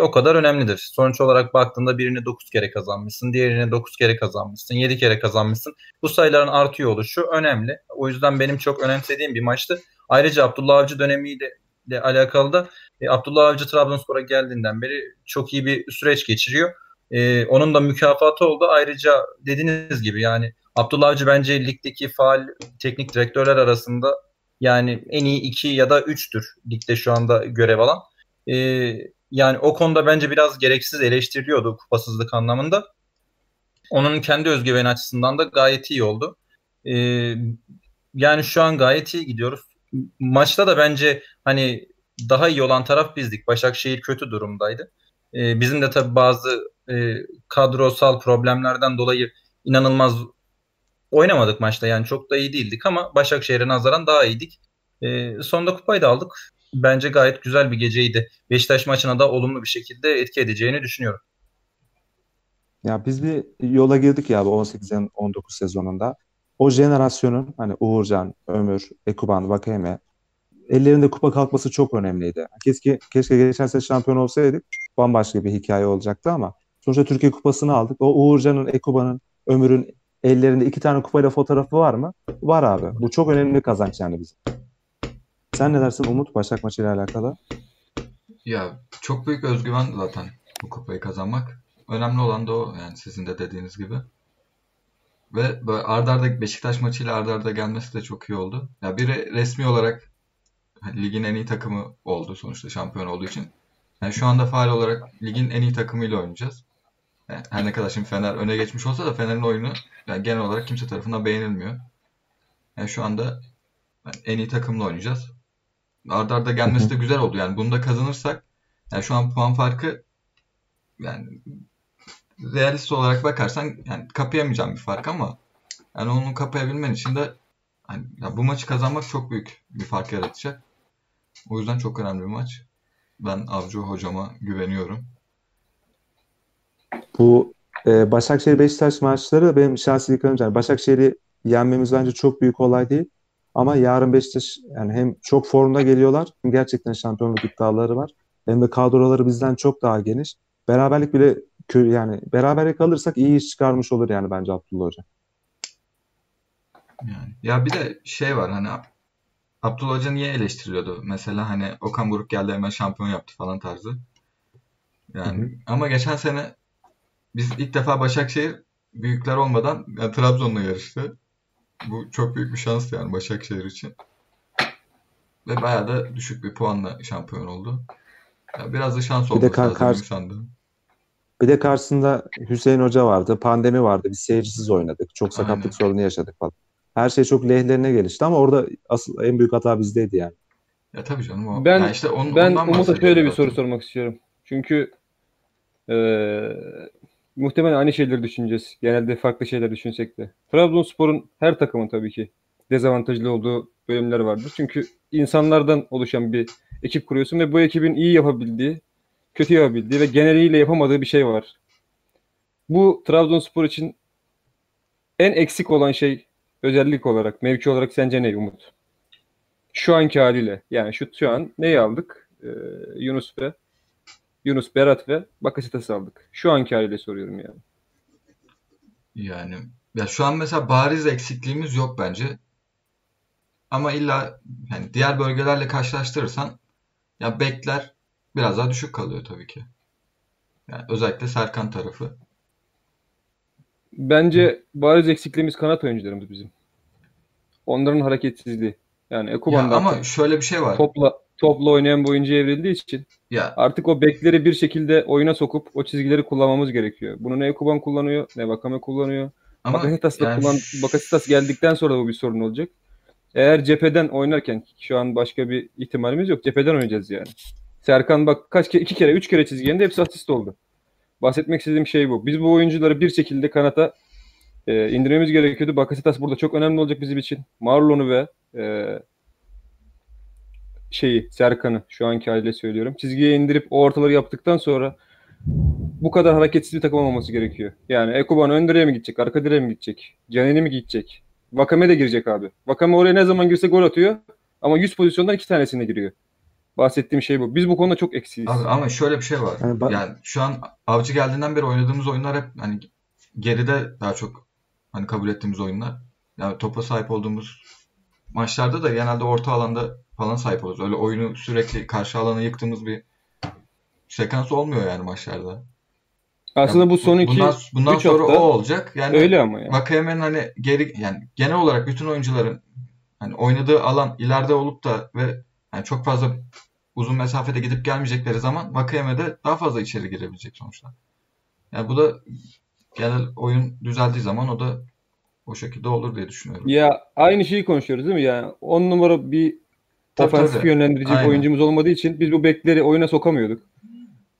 o kadar önemlidir. Sonuç olarak baktığında birini 9 kere kazanmışsın, diğerini 9 kere kazanmışsın, 7 kere kazanmışsın. Bu sayıların artıyor oluşu önemli. O yüzden benim çok önemsediğim bir maçtı. Ayrıca Abdullah Avcı dönemiyle ile alakalı da e, Abdullah Avcı Trabzonspor'a geldiğinden beri çok iyi bir süreç geçiriyor. E, onun da mükafatı oldu. Ayrıca dediğiniz gibi yani Abdullah Avcı bence ligdeki faal teknik direktörler arasında yani en iyi iki ya da üçtür ligde şu anda görev alan. E, yani o konuda bence biraz gereksiz eleştiriliyordu kupasızlık anlamında. Onun kendi özgüveni açısından da gayet iyi oldu. E, yani şu an gayet iyi gidiyoruz. Maçta da bence hani daha iyi olan taraf bizdik. Başakşehir kötü durumdaydı. Ee, bizim de tabii bazı e, kadrosal problemlerden dolayı inanılmaz oynamadık maçta yani çok da iyi değildik ama Başakşehir'e nazaran daha iyiydik. E, sonunda kupayı da aldık. Bence gayet güzel bir geceydi. Beşiktaş maçına da olumlu bir şekilde etki edeceğini düşünüyorum. Ya biz bir yola girdik ya bu 18-19 sezonunda. O jenerasyonun hani Uğurcan, Ömür, Ekuban, Vakeme ellerinde kupa kalkması çok önemliydi. Keşke, keşke geçen sene şampiyon olsaydık bambaşka bir hikaye olacaktı ama sonuçta Türkiye kupasını aldık. O Uğurcan'ın, Ekuban'ın, Ömür'ün ellerinde iki tane kupayla fotoğrafı var mı? Var abi. Bu çok önemli kazanç yani bizim. Sen ne dersin Umut Başak maçıyla alakalı? Ya çok büyük özgüven zaten bu kupayı kazanmak. Önemli olan da o yani sizin de dediğiniz gibi. Ve böyle arda arda Beşiktaş maçıyla arda arda gelmesi de çok iyi oldu. Ya biri resmi olarak hani ligin en iyi takımı oldu sonuçta şampiyon olduğu için. Yani şu anda faal olarak ligin en iyi takımıyla oynayacağız. Yani her ne kadar şimdi Fener öne geçmiş olsa da Fener'in oyunu yani genel olarak kimse tarafından beğenilmiyor. Yani şu anda en iyi takımla oynayacağız. Arda arda gelmesi de güzel oldu. Yani bunu da kazanırsak yani şu an puan farkı yani realist olarak bakarsan yani kapayamayacağım bir fark ama yani onu kapayabilmen için de hani, ya bu maçı kazanmak çok büyük bir fark yaratacak. O yüzden çok önemli bir maç. Ben Avcı hocama güveniyorum. Bu e, Başakşehir Beşiktaş maçları benim şahsi. Yani Başakşehir'i yenmemiz bence çok büyük olay değil. Ama yarın Beşiktaş yani hem çok formda geliyorlar hem gerçekten şampiyonluk iddiaları var. Hem de kadroları bizden çok daha geniş. Beraberlik bile yani beraberlik alırsak iyi iş çıkarmış olur yani bence Abdullah Hoca. Yani, ya bir de şey var hani Abdullah Hoca niye eleştiriliyordu? Mesela hani Okan Buruk geldi hemen şampiyon yaptı falan tarzı. Yani hı hı. ama geçen sene biz ilk defa Başakşehir büyükler olmadan yani Trabzon'la yarıştı. Bu çok büyük bir şans yani Başakşehir için. Ve bayağı da düşük bir puanla şampiyon oldu. Yani biraz da şans oldu. Bir de kar- kar- bir de karşısında Hüseyin Hoca vardı, pandemi vardı. Biz seyircisiz oynadık. Çok sakatlık Aynen. sorunu yaşadık falan. Her şey çok lehlerine gelişti ama orada asıl en büyük hata bizdeydi yani. Ya tabii canım. O, ben yani işte on, ben Umut'a şöyle bir soru sormak istiyorum. Çünkü e, muhtemelen aynı şeyleri düşüneceğiz. Genelde farklı şeyler düşünsek de. Trabzonspor'un her takımın tabii ki dezavantajlı olduğu bölümler vardır. Çünkü insanlardan oluşan bir ekip kuruyorsun ve bu ekibin iyi yapabildiği, kötü yapabildiği ve geneliyle yapamadığı bir şey var. Bu Trabzonspor için en eksik olan şey özellik olarak, mevki olarak sence ne Umut? Şu anki haliyle. Yani şu şu an neyi aldık? Ee, Yunus ve Yunus Berat ve Bakasitas'ı aldık. Şu anki haliyle soruyorum yani. Yani ya şu an mesela bariz eksikliğimiz yok bence. Ama illa yani diğer bölgelerle karşılaştırırsan ya bekler biraz daha düşük kalıyor tabii ki. Yani özellikle Serkan tarafı. Bence bariz eksikliğimiz kanat oyuncularımız bizim. Onların hareketsizliği. Yani Ekuban'da ama şöyle bir şey var. Topla topla oynayan bir oyuncu evrildiği için ya. artık o bekleri bir şekilde oyuna sokup o çizgileri kullanmamız gerekiyor. Bunu ne Ekuban kullanıyor ne Vakame kullanıyor. Ama Bakasitas yani kullan Bakasitas geldikten sonra bu bir sorun olacak. Eğer cepheden oynarken şu an başka bir ihtimalimiz yok. Cepheden oynayacağız yani. Serkan bak kaç kere iki kere üç kere çizginde hepsi asist oldu. Bahsetmek istediğim şey bu. Biz bu oyuncuları bir şekilde kanata e, indirmemiz gerekiyordu. Bakasitas burada çok önemli olacak bizim için. Marlon'u ve e, şeyi Serkan'ı şu anki haliyle söylüyorum. Çizgiye indirip o ortaları yaptıktan sonra bu kadar hareketsiz bir takım olmaması gerekiyor. Yani Ekuban ön direğe mi gidecek, arka direğe mi gidecek, Canini mi gidecek? Vakame de girecek abi. Vakame oraya ne zaman girse gol atıyor ama 100 pozisyondan iki tanesine giriyor. Bahsettiğim şey bu. Biz bu konuda çok eksiyiz. Abi, ama şöyle bir şey var. Yani, ben... yani şu an Avcı geldiğinden beri oynadığımız oyunlar hep hani geride daha çok hani kabul ettiğimiz oyunlar. Yani topa sahip olduğumuz maçlarda da genelde orta alanda falan sahip oluruz. Öyle oyunu sürekli karşı alana yıktığımız bir sekans olmuyor yani maçlarda. Aslında yani bu son iki bundan, bundan sonra hafta, o olacak. Yani öyle ama yani. Vakayemen'in hani geri yani genel olarak bütün oyuncuların hani oynadığı alan ileride olup da ve yani çok fazla uzun mesafede gidip gelmeyecekleri zaman Vakayeme'de daha fazla içeri girebilecek sonuçta. Yani bu da genel oyun düzeldiği zaman o da o şekilde olur diye düşünüyorum. Ya aynı şeyi konuşuyoruz değil mi? Yani 10 numara bir ofansif yönlendirecek Aynen. oyuncumuz olmadığı için biz bu bekleri oyuna sokamıyorduk.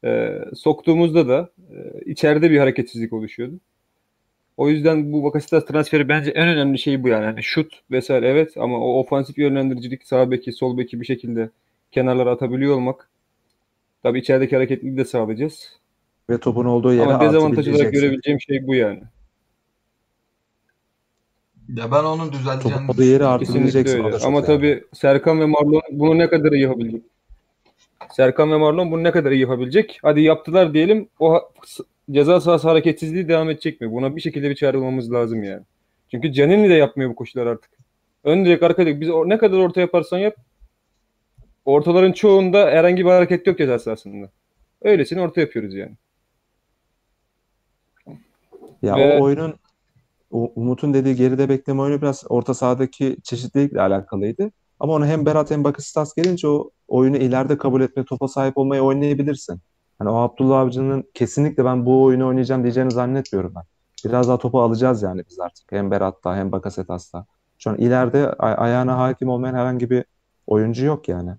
Ee, soktuğumuzda da e, içeride bir hareketsizlik oluşuyordu. O yüzden bu Bakasetas transferi bence en önemli şey bu yani. yani şut vesaire evet ama o ofansif yönlendiricilik sağ beki sol beki bir şekilde kenarlara atabiliyor olmak. Tabii içerideki hareketliliği de sağlayacağız. Ve topun olduğu yere Ama dezavantaj olarak görebileceğim şey bu yani. Ya ben onun düzeleceğini Topun olduğu yere artı Kesinlikle bileceksin. O öyle. da çok Ama önemli. tabii Serkan ve Marlon bunu ne kadar iyi yapabilecek? Serkan ve Marlon bunu ne kadar iyi yapabilecek? Hadi yaptılar diyelim. O ha- ceza sahası hareketsizliği devam edecek mi? Buna bir şekilde bir çare bulmamız lazım yani. Çünkü Canini de yapmıyor bu koşular artık. Ön direk arka direk. Biz ne kadar orta yaparsan yap. Ortaların çoğunda herhangi bir hareket yok ceza sahasında. Öylesine orta yapıyoruz yani. Ya Ve- o oyunun o Umut'un dediği geride bekleme oyunu biraz orta sahadaki çeşitlilikle alakalıydı. Ama onu hem Berat hem Bakıstas gelince o oyunu ileride kabul etme, topa sahip olmayı oynayabilirsin. Hani o Abdullah Avcı'nın kesinlikle ben bu oyunu oynayacağım diyeceğini zannetmiyorum ben. Biraz daha topu alacağız yani biz artık. Hem Berat'ta hem Bakasetas'ta. Şu an ileride ay- ayağına hakim olmayan herhangi bir oyuncu yok yani.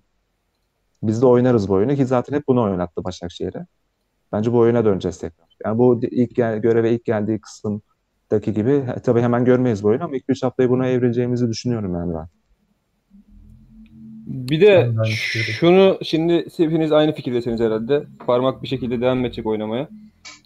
Biz de oynarız bu oyunu ki zaten hep bunu oynattı Başakşehir'e. Bence bu oyuna döneceğiz tekrar. Yani bu ilk gel göreve ilk geldiği kısımdaki gibi tabii hemen görmeyiz bu oyunu ama 2-3 haftayı buna evrileceğimizi düşünüyorum yani ben. Bir de şunu şimdi hepiniz aynı fikirdesiniz herhalde. Parmak bir şekilde devam edecek oynamaya.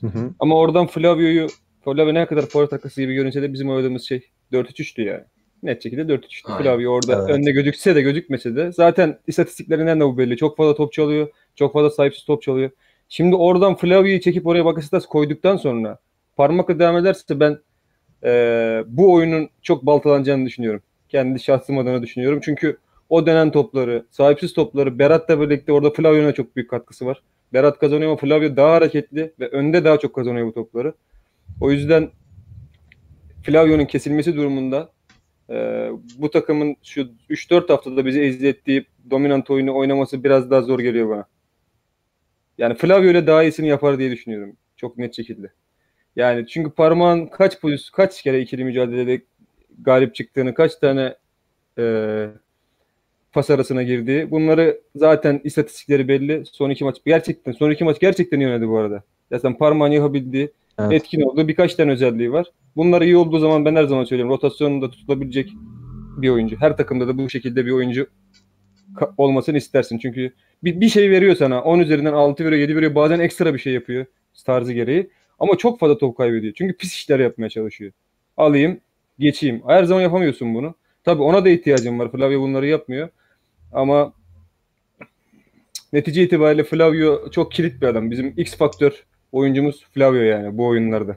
Hı hı. Ama oradan Flavio'yu Flavio ne kadar forvet takası gibi görünse de bizim oynadığımız şey 4-3-3'tü yani. Net şekilde 4-3-3'tü. Aynen. Flavio orada Evet. önde gözükse de gözükmese de zaten istatistiklerinden de bu belli. Çok fazla top çalıyor. Çok fazla sahipsiz top çalıyor. Şimdi oradan Flavio'yu çekip oraya Bakasetas koyduktan sonra parmakla devam ederse ben eee, bu oyunun çok baltalanacağını düşünüyorum. Kendi şahsım adına düşünüyorum. Çünkü o dönen topları, sahipsiz topları Berat'la birlikte orada Flavio'nun da çok büyük katkısı var. Berat kazanıyor ama Flavio daha hareketli ve önde daha çok kazanıyor bu topları. O yüzden Flavio'nun kesilmesi durumunda e, bu takımın şu 3-4 haftada bizi eziyettiği dominant oyunu oynaması biraz daha zor geliyor bana. Yani Flavio ile daha iyisini yapar diye düşünüyorum. Çok net şekilde. Yani çünkü parmağın kaç pozisyon, kaç kere ikili mücadelede galip çıktığını, kaç tane e, pas arasına girdiği. Bunları zaten istatistikleri belli. Son iki maç gerçekten son iki maç gerçekten iyi oynadı bu arada. Zaten parmağını yapabildiği, Evet. etkin olduğu birkaç tane özelliği var. Bunlar iyi olduğu zaman ben her zaman söylüyorum rotasyonunda tutulabilecek bir oyuncu. Her takımda da bu şekilde bir oyuncu olmasını istersin. Çünkü bir, bir şey veriyor sana. 10 üzerinden 6 veriyor, 7 veriyor. Bazen ekstra bir şey yapıyor tarzı gereği. Ama çok fazla top kaybediyor. Çünkü pis işler yapmaya çalışıyor. Alayım, geçeyim. Her zaman yapamıyorsun bunu. Tabii ona da ihtiyacım var. Flavio bunları yapmıyor. Ama netice itibariyle Flavio çok kilit bir adam. Bizim X faktör oyuncumuz Flavio yani bu oyunlarda.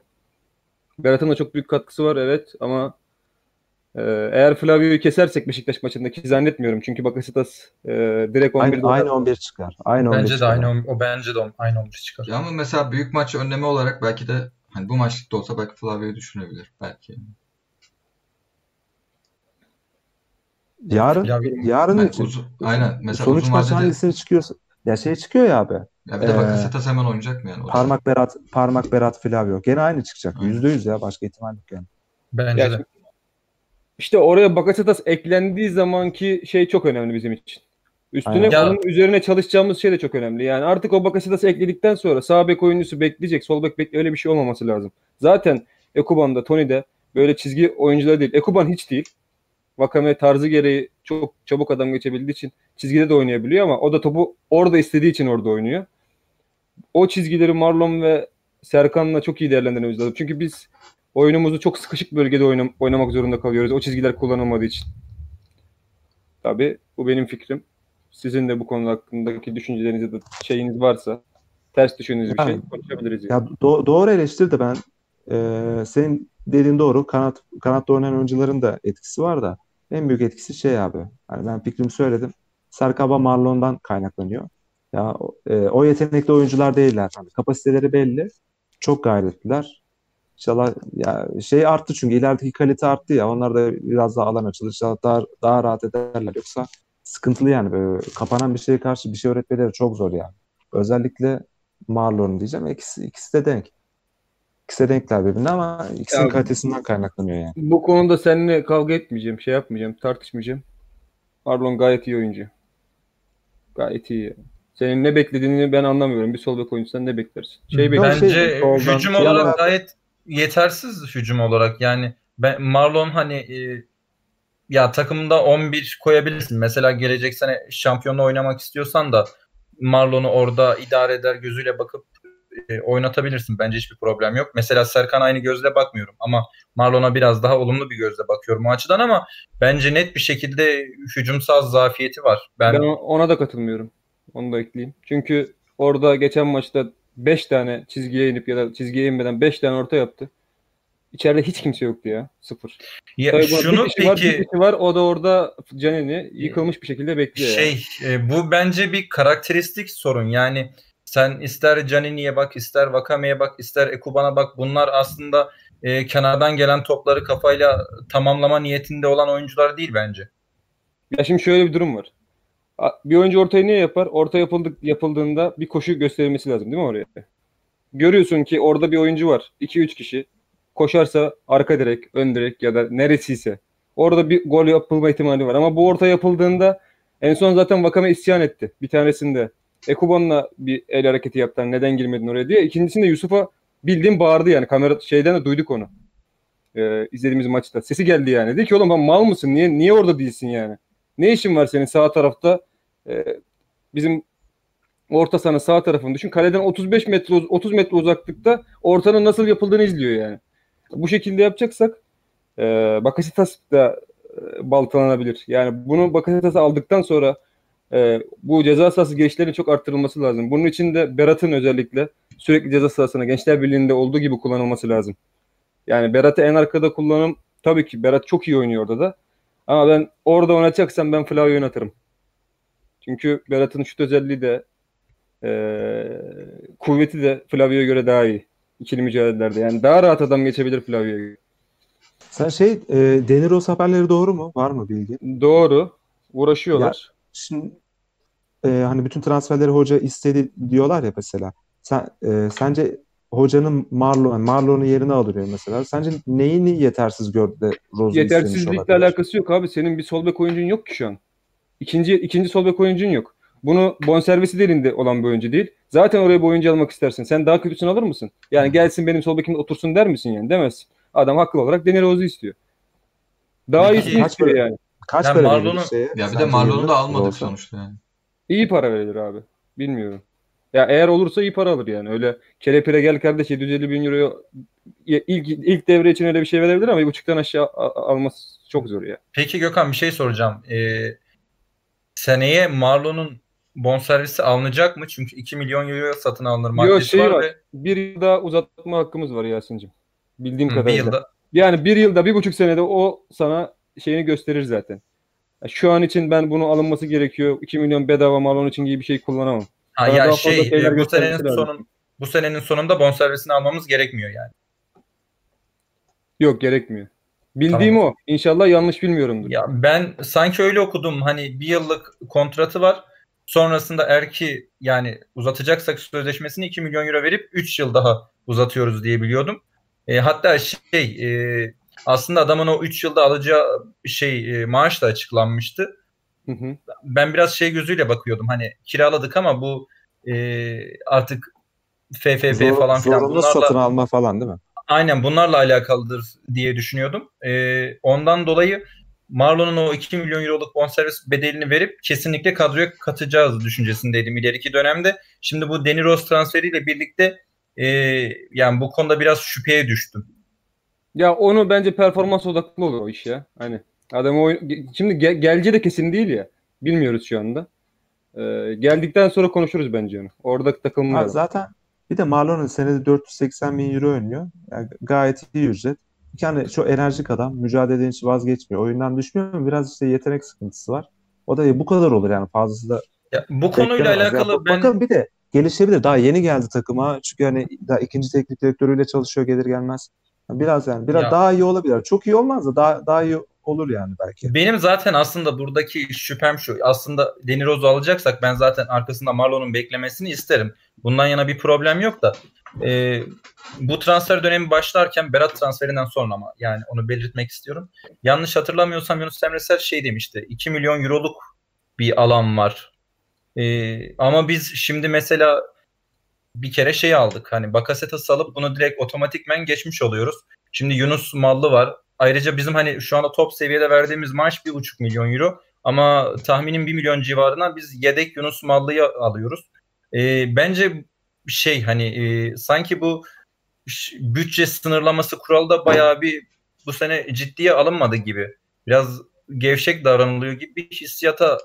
Berat'ın da çok büyük katkısı var evet ama e, eğer Flavio'yu kesersek Beşiktaş maçındaki zannetmiyorum. Çünkü Bakasetas e, direkt 11'de Aynı, aynı 11 çıkar. Aynı 11 Bence de çıkar. aynı o bence de aynı 11 çıkar. Ya ama mesela büyük maç önlemi olarak belki de hani bu maçlıkta olsa belki Flavio'yu düşünebilir belki. Yarın Flavio- yarın Yani için uzun, aynen. Mesela sonuç uzun maç hangisini çıkıyorsa ya şey çıkıyor ya abi. ya bir de Ee, Bakasetas hemen oynayacak mı yani? Parmak Berat, parmak Berat Flavio. Gene aynı çıkacak. Aynen. Yüzde yüz ya başka ihtimal yok yani. Bence Ya de. İşte oraya Bakasetas eklendiği zamanki şey çok önemli bizim için. Üstüne Aynen. Onun üzerine çalışacağımız şey de çok önemli. Yani artık o Bakasetas'ı ekledikten sonra sağ bek oyuncusu bekleyecek, sol bek bekle öyle bir şey olmaması lazım. Zaten Ekuban'da, Tony'de böyle çizgi oyuncular değil. Ekuban hiç değil. Vakame tarzı gereği çok çabuk adam geçebildiği için çizgide de oynayabiliyor ama o da topu orada istediği için orada oynuyor. O çizgileri Marlon ve Serkan'la çok iyi değerlendirmemiz lazım. Çünkü biz oyunumuzu çok sıkışık bölgede oynam- oynamak zorunda kalıyoruz. O çizgiler kullanılmadığı için. Tabii bu benim fikrim. Sizin de bu konu hakkındaki düşünceleriniz da şeyiniz varsa ters düşündüğünüz bir Yani- şey konuşabiliriz. Yani. Ya do- doğru eleştir de ben e, senin dediğin doğru. Kanat kanatta oynayan oyuncuların da etkisi var da en büyük etkisi şey abi. Hani ben fikrimi söyledim. Serkaba Marlon'dan kaynaklanıyor. Ya o- e, o yetenekli oyuncular değiller. Hani kapasiteleri belli. Çok gayretliler. İnşallah ya şey arttı çünkü ilerideki kalite arttı ya. Onlar da biraz daha alan açılır. İnşallah daha, daha rahat ederler. Yoksa sıkıntılı yani. Böyle kapanan bir şeye karşı bir şey öğretmeleri çok zor yani. Özellikle Marlon diyeceğim. İkisi, ikisi de denk. İkisi de denkler birbirine ama ikisinin Ya- kalitesinden kaynaklanıyor yani. Bu konuda seninle kavga etmeyeceğim, şey yapmayacağım, tartışmayacağım. Marlon gayet iyi oyuncu. Gayet iyi. yani. Senin ne beklediğini ben anlamıyorum. Bir sol bek oyuncusundan ne beklersin? Şey Yok, şey- Bence hücum şey olarak olarak- gayet yetersiz hücum olarak. Yani ben Marlon hani e, ya takımda 11 koyabilirsin. Mesela gelecek sene şampiyonla oynamak istiyorsan da Marlon'u orada idare eder gözüyle bakıp e, oynatabilirsin. Bence hiçbir problem yok. Mesela Serkan aynı gözle bakmıyorum ama Marlon'a biraz daha olumlu bir gözle bakıyorum o açıdan ama bence net bir şekilde hücumsal zafiyeti var. Ben, Ben ona da katılmıyorum. Onu da ekleyeyim. Çünkü orada geçen maçta 5 tane çizgiye inip ya da çizgiye inmeden 5 tane orta yaptı. İçeride hiç kimse yoktu ya. Sıfır. ya Tabii şunu bir kişi var, bir peki kişi var. O da orada Canini yıkılmış bir şekilde bekliyor. yani. şey e, bu bence bir karakteristik sorun. Yani sen ister Canini'ye bak, ister Wakame'ye bak, ister Ekuban'a bak. Bunlar aslında e, kenardan gelen topları kafayla tamamlama niyetinde olan oyuncular değil bence. Ya şimdi şöyle bir durum var. Bir oyuncu ortayı niye yapar? Orta yapıldık, yapıldığında bir koşu gösterilmesi lazım değil mi oraya? Görüyorsun ki orada bir oyuncu var. 2-3 kişi. Koşarsa arka direk, ön direk ya da neresiyse. Orada bir gol yapılma ihtimali var. Ama bu orta yapıldığında en son zaten Wakame isyan etti. Bir tanesinde Ekuban'la bir el hareketi yaptı. Neden girmedin oraya diye. İkincisinde Yusuf'a bildiğin bağırdı yani. Kamera şeyden de duyduk onu. Ee, izlediğimiz maçta. Sesi geldi yani. Dedi ki oğlum mal mısın? Niye niye orada değilsin yani? Ne işin var senin sağ tarafta? Ee, bizim orta sahanın sağ tarafını düşün. Kaleden 35 metre 30 metre uzaklıkta ortanın nasıl yapıldığını izliyor yani. Bu şekilde yapacaksak e, Bakasitas da e, baltalanabilir. Yani bunu Bakasitas'ı aldıktan sonra e, bu ceza sahası girişlerinin çok arttırılması lazım. Bunun için de Berat'ın özellikle sürekli ceza sahasına Gençler Birliği'nde olduğu gibi kullanılması lazım. Yani Berat'ı en arkada kullanım tabii ki Berat çok iyi oynuyor orada da. Ama ben orada oynatacaksam ben Flavio'yu oynatırım. Çünkü Berat'ın şut özelliği de e, kuvveti de Flavio'ya göre daha iyi. İkili mücadelelerde. Yani daha rahat adam geçebilir Flavio'ya göre. Sen şey e, Deniros haberleri doğru mu? Var mı bilgi? Doğru. Uğraşıyorlar. Şimdi e, hani bütün transferleri hoca istedi diyorlar ya mesela. Sen e, sence hocanın Marlon Marlon'un yerine alıyor mesela. Sence neyini yetersiz gördü de Rose'u Yetersizlikle alakası yok abi. Senin bir sol bek oyuncun yok ki şu an. İkinci ikinci sol bek oyuncun yok. Bunu bonservisi de elinde olan bir oyuncu değil. Zaten oraya bir oyuncu almak istersin. Sen daha kötüsünü alır mısın? Yani gelsin benim sol bekimde otursun der misin yani? Demezsin. Adam haklı olarak Deni Rose'u istiyor. Daha kaç istiyor para- yani. Kaç Yani para Marlon'u- şeye? Ya bir de Marlon'u da almadık Rose'a? sonuçta yani. İyi para verilir abi. Bilmiyorum. Ya eğer olursa iyi para alır yani. Öyle kelepire gel kardeş 750 bin euroya Ya ilk, ilk devre için öyle bir şey verebilir ama buçuktan aşağı alması çok zor ya. Peki Gökhan bir şey soracağım. Ee, seneye Marlon'un bonservisi alınacak mı? Çünkü 2 milyon euro satın alınır maddesi şey var, var. ve Bir yıl daha uzatma hakkımız var Yasin'cim. Bildiğim Hı, bir kadarıyla. yılda Yani bir yılda, bir buçuk senede o sana şeyini gösterir zaten. Şu an için ben bunu alınması gerekiyor. 2 milyon bedava Marlon için gibi bir şey kullanamam. ha, Bana ya şey e, bu senenin sonun bu senenin sonunda bonservisini almamız gerekmiyor yani. Yok gerekmiyor. Bildiğim o. İnşallah yanlış bilmiyorumdur. Ya ben sanki öyle okudum. Hani bir yıllık kontratı var. Sonrasında eğer ki yani uzatacaksak sözleşmesini 2 milyon euro verip 3 yıl daha uzatıyoruz diye biliyordum. E, hatta şey e, aslında adamın o 3 yılda alacağı şey e, maaş da açıklanmıştı. Hı hı. Ben biraz şey gözüyle bakıyordum. Hani kiraladık ama bu e, artık FFP Zor- falan filan zorunlu bunlarla satın alma falan değil mi? Aynen bunlarla alakalıdır diye düşünüyordum. Ee, ondan dolayı Marlon'un o 2 milyon euroluk bonservis bedelini verip kesinlikle kadroya katacağız düşüncesindeydim ileriki dönemde. Şimdi bu Danny Rose transferiyle birlikte e, yani bu konuda biraz şüpheye düştüm. Ya onu bence performans odaklı oluyor o iş ya. Hani adam oyun... şimdi gel, geleceği de kesin değil ya. Bilmiyoruz şu anda. Ee, geldikten sonra konuşuruz bence onu. Orada Ha, takılmayalım. zaten bir de Marlon'un senede 480 bin euro oynuyor. Yani gayet iyi ücret. Yani şu enerjik adam mücadeleden hiç vazgeçmiyor. Oyundan düşmüyor ama biraz işte yetenek sıkıntısı var. O da bu kadar olur yani fazlası da Ya, bu konuyla. Ya alakalı bak- ben Bakın bir de gelişebilir. Daha yeni geldi takıma. Çünkü hani daha ikinci teknik direktörüyle çalışıyor gelir gelmez. Biraz yani biraz Ya. daha iyi olabilir. Çok iyi olmaz da daha daha iyi olur yani belki. Benim zaten aslında buradaki şüphem şu. Aslında Danny Rose'u alacaksak ben zaten arkasında Marlon'un beklemesini isterim. Bundan yana bir problem yok da e, bu transfer dönemi başlarken Berat transferinden sonra ama yani onu belirtmek istiyorum. Yanlış hatırlamıyorsam Yunus Emre Sel şey demişti. 2 milyon euroluk bir alan var. E, ama biz şimdi mesela bir kere şey aldık. Hani Bakasetas'ı alıp bunu direkt otomatikmen geçmiş oluyoruz. Şimdi Yunus Mallı var. Ayrıca bizim hani şu anda top seviyede verdiğimiz maaş bir buçuk milyon euro. Ama tahminim 1 milyon civarına biz yedek Yunus Mallı'yı alıyoruz. E, bence şey hani e, sanki bu bütçe sınırlaması kuralı da bayağı bir bu sene ciddiye alınmadı gibi. Biraz gevşek davranılıyor gibi bir hissiyata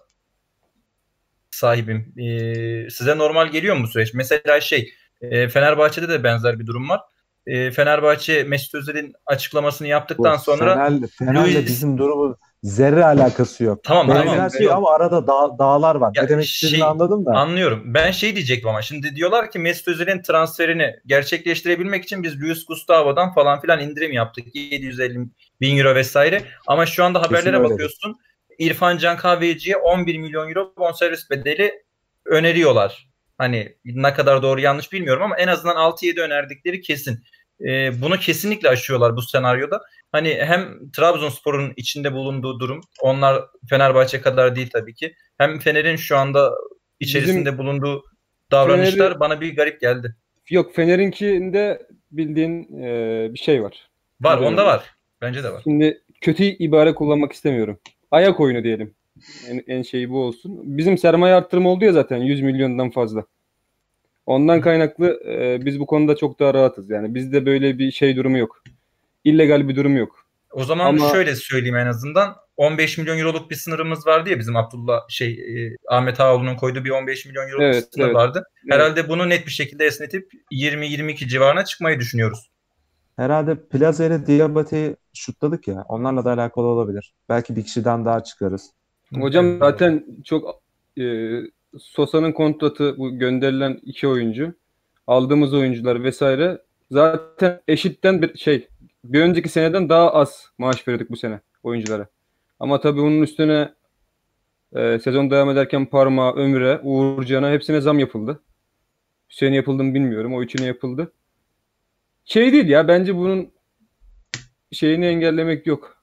sahibim. E, size normal geliyor mu bu süreç? Mesela şey e, Fenerbahçe'de de benzer bir durum var. E, Fenerbahçe Mesut Özil'in açıklamasını yaptıktan Bu sonra Fener'le, Fener'le Luis- bizim durumu zerre alakası yok. tamam Benzer tamam. şey ama arada dağ- dağlar var. Ya ne demek şey- istediğini anladım da. Anlıyorum. Ben şey diyecektim ama şimdi diyorlar ki Mesut Özil'in transferini gerçekleştirebilmek için biz Luis Gustavo'dan falan filan indirim yaptık. 750 bin euro vesaire. Ama şu anda haberlere bakıyorsun. İrfan Can Kahveci'ye 11 milyon euro bonservis bedeli öneriyorlar. Hani ne kadar doğru yanlış bilmiyorum ama en azından 6-7 önerdikleri kesin. Ee, bunu kesinlikle aşıyorlar bu senaryoda. Hani hem Trabzonspor'un içinde bulunduğu durum, onlar Fenerbahçe kadar değil tabii ki. Hem Fener'in şu anda içerisinde bulunduğu davranışlar Fener'i- bana bir garip geldi. Yok Fener'inkinde bildiğin e, bir şey var. Var, onda var. Bence de var. Şimdi kötü ibare kullanmak istemiyorum. Ayak oyunu diyelim. En, en şeyi bu olsun. Bizim sermaye arttırma oldu ya zaten 100 milyondan fazla. Ondan kaynaklı e, biz bu konuda çok daha rahatız. Yani bizde böyle bir şey durumu yok. İllegal bir durum yok. O zaman Ama- şöyle söyleyeyim en azından. 15 milyon euroluk bir sınırımız vardı ya bizim Abdullah şey e, Ahmet Ağoğlu'nun koyduğu bir 15 milyon euroluk Evet, sınır evet. vardı. Evet. Herhalde bunu net bir şekilde esnetip 20-22 civarına çıkmayı düşünüyoruz. Herhalde Plaza ile Diabate'yi şutladık ya. Onlarla da alakalı olabilir. Belki bir kişiden daha çıkarız. Hocam zaten çok e, Sosa'nın kontratı bu gönderilen iki oyuncu, aldığımız oyuncular vesaire zaten eşitten bir şey bir önceki seneden daha az maaş veriyorduk bu sene oyunculara. Ama tabii onun üstüne e, sezon devam ederken Parma, Ömür'e, Uğurcan'a hepsine zam yapıldı. Hüseyin yapıldı mı bilmiyorum. O üçüne yapıldı. Şey değil ya bence bunun şeyini engellemek yok.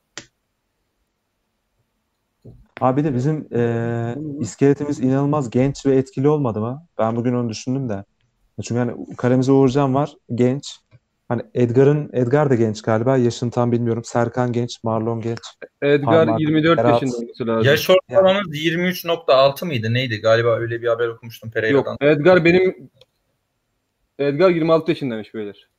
Abi de bizim eee, iskeletimiz inanılmaz genç ve etkili olmadı mı? Ben bugün onu düşündüm de. Çünkü hani kalemize Uğurcan var, genç. Hani Edgar'ın Edgar da genç galiba. Yaşını tam bilmiyorum. Serkan genç, Marlon genç. Edgar Parmak, 24 Berat. yaşında olması lazım. Yaş ortalamamız 23.6 mıydı neydi? Galiba öyle bir haber okumuştum Yok Pereira'dan. Edgar benim Edgar 26 yaşındaymış beyler.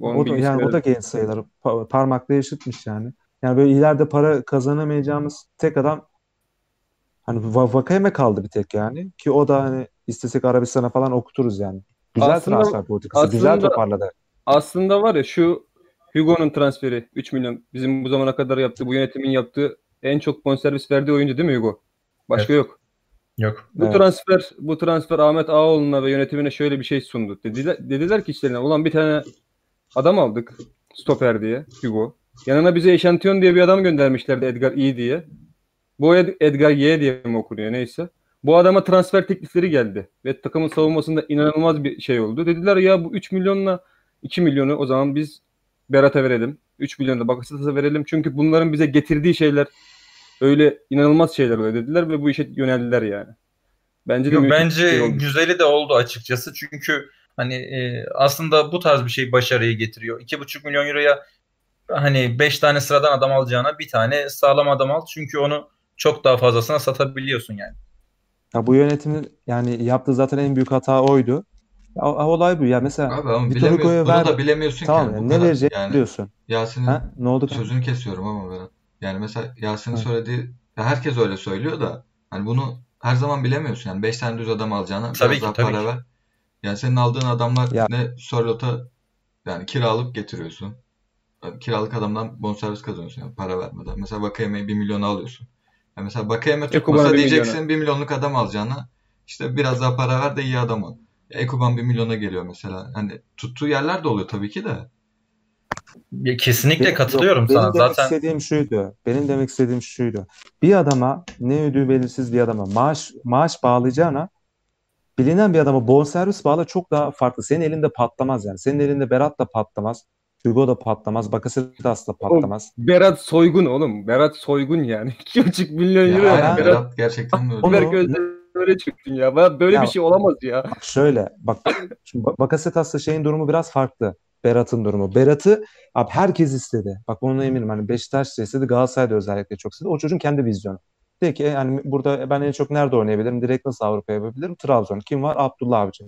Onun O da, yani o da genç sayılır. Pa- parmakla eşitmiş yani. Yani böyle ileride para kazanamayacağımız tek adam hani Va- Vakayeme kaldı bir tek yani. Ki o da hani istesek Arabistan'a falan okuturuz yani. Güzel Aslında- transfer politikası. Güzel aslında- toparladı. Aslında var ya şu Hugo'nun transferi 3 milyon bizim bu zamana kadar yaptığı bu yönetimin yaptığı en çok bonservis verdiği oyuncu değil mi Hugo? Başka yok. Yok. Bu Evet. transfer bu transfer Ahmet Ağaoğlu'na ve yönetimine şöyle bir şey sundu. Dediler, dediler ki işlerine ulan bir tane adam aldık stoper diye Hugo. Yanına bize eşantiyon diye bir adam göndermişlerdi Edgar iyi diye. Bu Ed- Edgar Y diye mi okunuyor neyse. Bu adama transfer teklifleri geldi. Ve takımın savunmasında inanılmaz bir şey oldu. Dediler ya bu 3 milyonla 2 milyonu o zaman biz Berat'a verelim. 3 milyonu da Bakasetas'a verelim. Çünkü bunların bize getirdiği şeyler öyle inanılmaz şeyler oluyor dediler ve bu işe yöneldiler yani. Bence de Yok, bence şey oldu. güzeli de oldu açıkçası. Çünkü hani e, aslında bu tarz bir şey başarıyı getiriyor. 2,5 milyon euroya hani 5 tane sıradan adam alacağına bir tane sağlam adam al. Çünkü onu çok daha fazlasına satabiliyorsun yani. Ya bu yönetimin yani yaptığı zaten en büyük hata oydu. Ya, olay bu ya mesela Abi Vitor bilemiyorsun. Hugo'ya Bunu ver- da bilemiyorsun tamam ki. ya, bu ne vereceğini Yani biliyorsun. Yasin'in Ha? Ne oldu? sözünü kesiyorum ama Berat. Yani mesela Yasin'in söylediği ya herkes öyle söylüyor da hani bunu her zaman bilemiyorsun. Yani 5 tane düz adam alacağına Tabii biraz ki, daha tabii para ki. ver. Yani senin aldığın adamlar Ya. ne Sörlot'a yani kiralık getiriyorsun. Yani kiralık adamdan bonservis kazanıyorsun yani para vermeden. Mesela Vakayeme'yi 1 milyona alıyorsun. Yani mesela Ekuban'a tutmasa bir diyeceksin milyona. 1 milyonluk adam alacağına işte biraz daha para ver de iyi adam. Ya Ekuban 1 milyona geliyor mesela. Hani tuttuğu yerler de oluyor tabii ki de. Ya, kesinlikle Benim- katılıyorum yok, sana. Benim demek Zaten istediğim şuydu. Benim demek istediğim şuydu. Bir adama ne ödüğü belirsiz bir adama maaş maaş bağlayacağına bilinen bir adama bonservis bağla çok daha farklı. Senin elinde patlamaz yani. Senin elinde Berat da patlamaz. Hugo da patlamaz. Bakasetas da patlamaz. Berat soygun oğlum. Berat soygun yani. 2,5 milyon Ya euro. aynen yani. Berat gerçekten öyle. Onu- Berk Özdemir'e öyle çıktın ya. Böyle Ya- bir şey olamaz ya. Bak şöyle bak şimdi Ba- Bakasetas'la şeyin durumu biraz farklı. Berat'ın durumu. Berat'ı abi herkes istedi. Bak ona eminim hani Beşiktaş da istedi Galatasaray da özellikle çok istedi. O çocuğun kendi vizyonu. Dedi ki yani burada ben en çok nerede oynayabilirim? Direkt nasıl Avrupa yapabilirim? Trabzon. Kim var? Abdullah Avcı.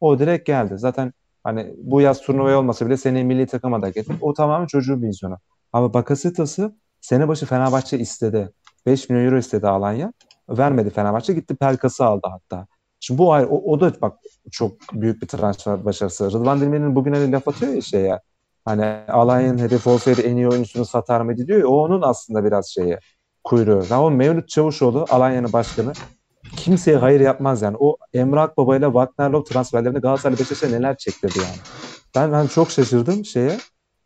O direkt geldi. Zaten hani bu yaz turnuvaya olmasa bile seni milli takıma da getir. O tamamen çocuğun vizyonu. Ama Bakasetas'ı sene başı Fenerbahçe istedi. 5 milyon euro istedi Alanya. Vermedi Fenerbahçe. Gitti Pelkas'ı aldı hatta. Şimdi bu ayrı, o, o da bak çok büyük bir transfer başarısı. Rıdvan Dilmen'in bugün hani laf atıyor ya şeye. Hani Alanya'nın hedefi olsaydı en iyi oyuncusunu satar mıydı diyor ya. O onun aslında biraz şeyi kuyruğu. Ama Mevlüt Çavuşoğlu Alanya'nın başkanı kimseye hayır yapmaz yani. O Emre Akbaba ile Wagner Love transferlerinde Galatasaray Beşiktaş'a neler çektirdi yani. Ben ben çok şaşırdım şeye.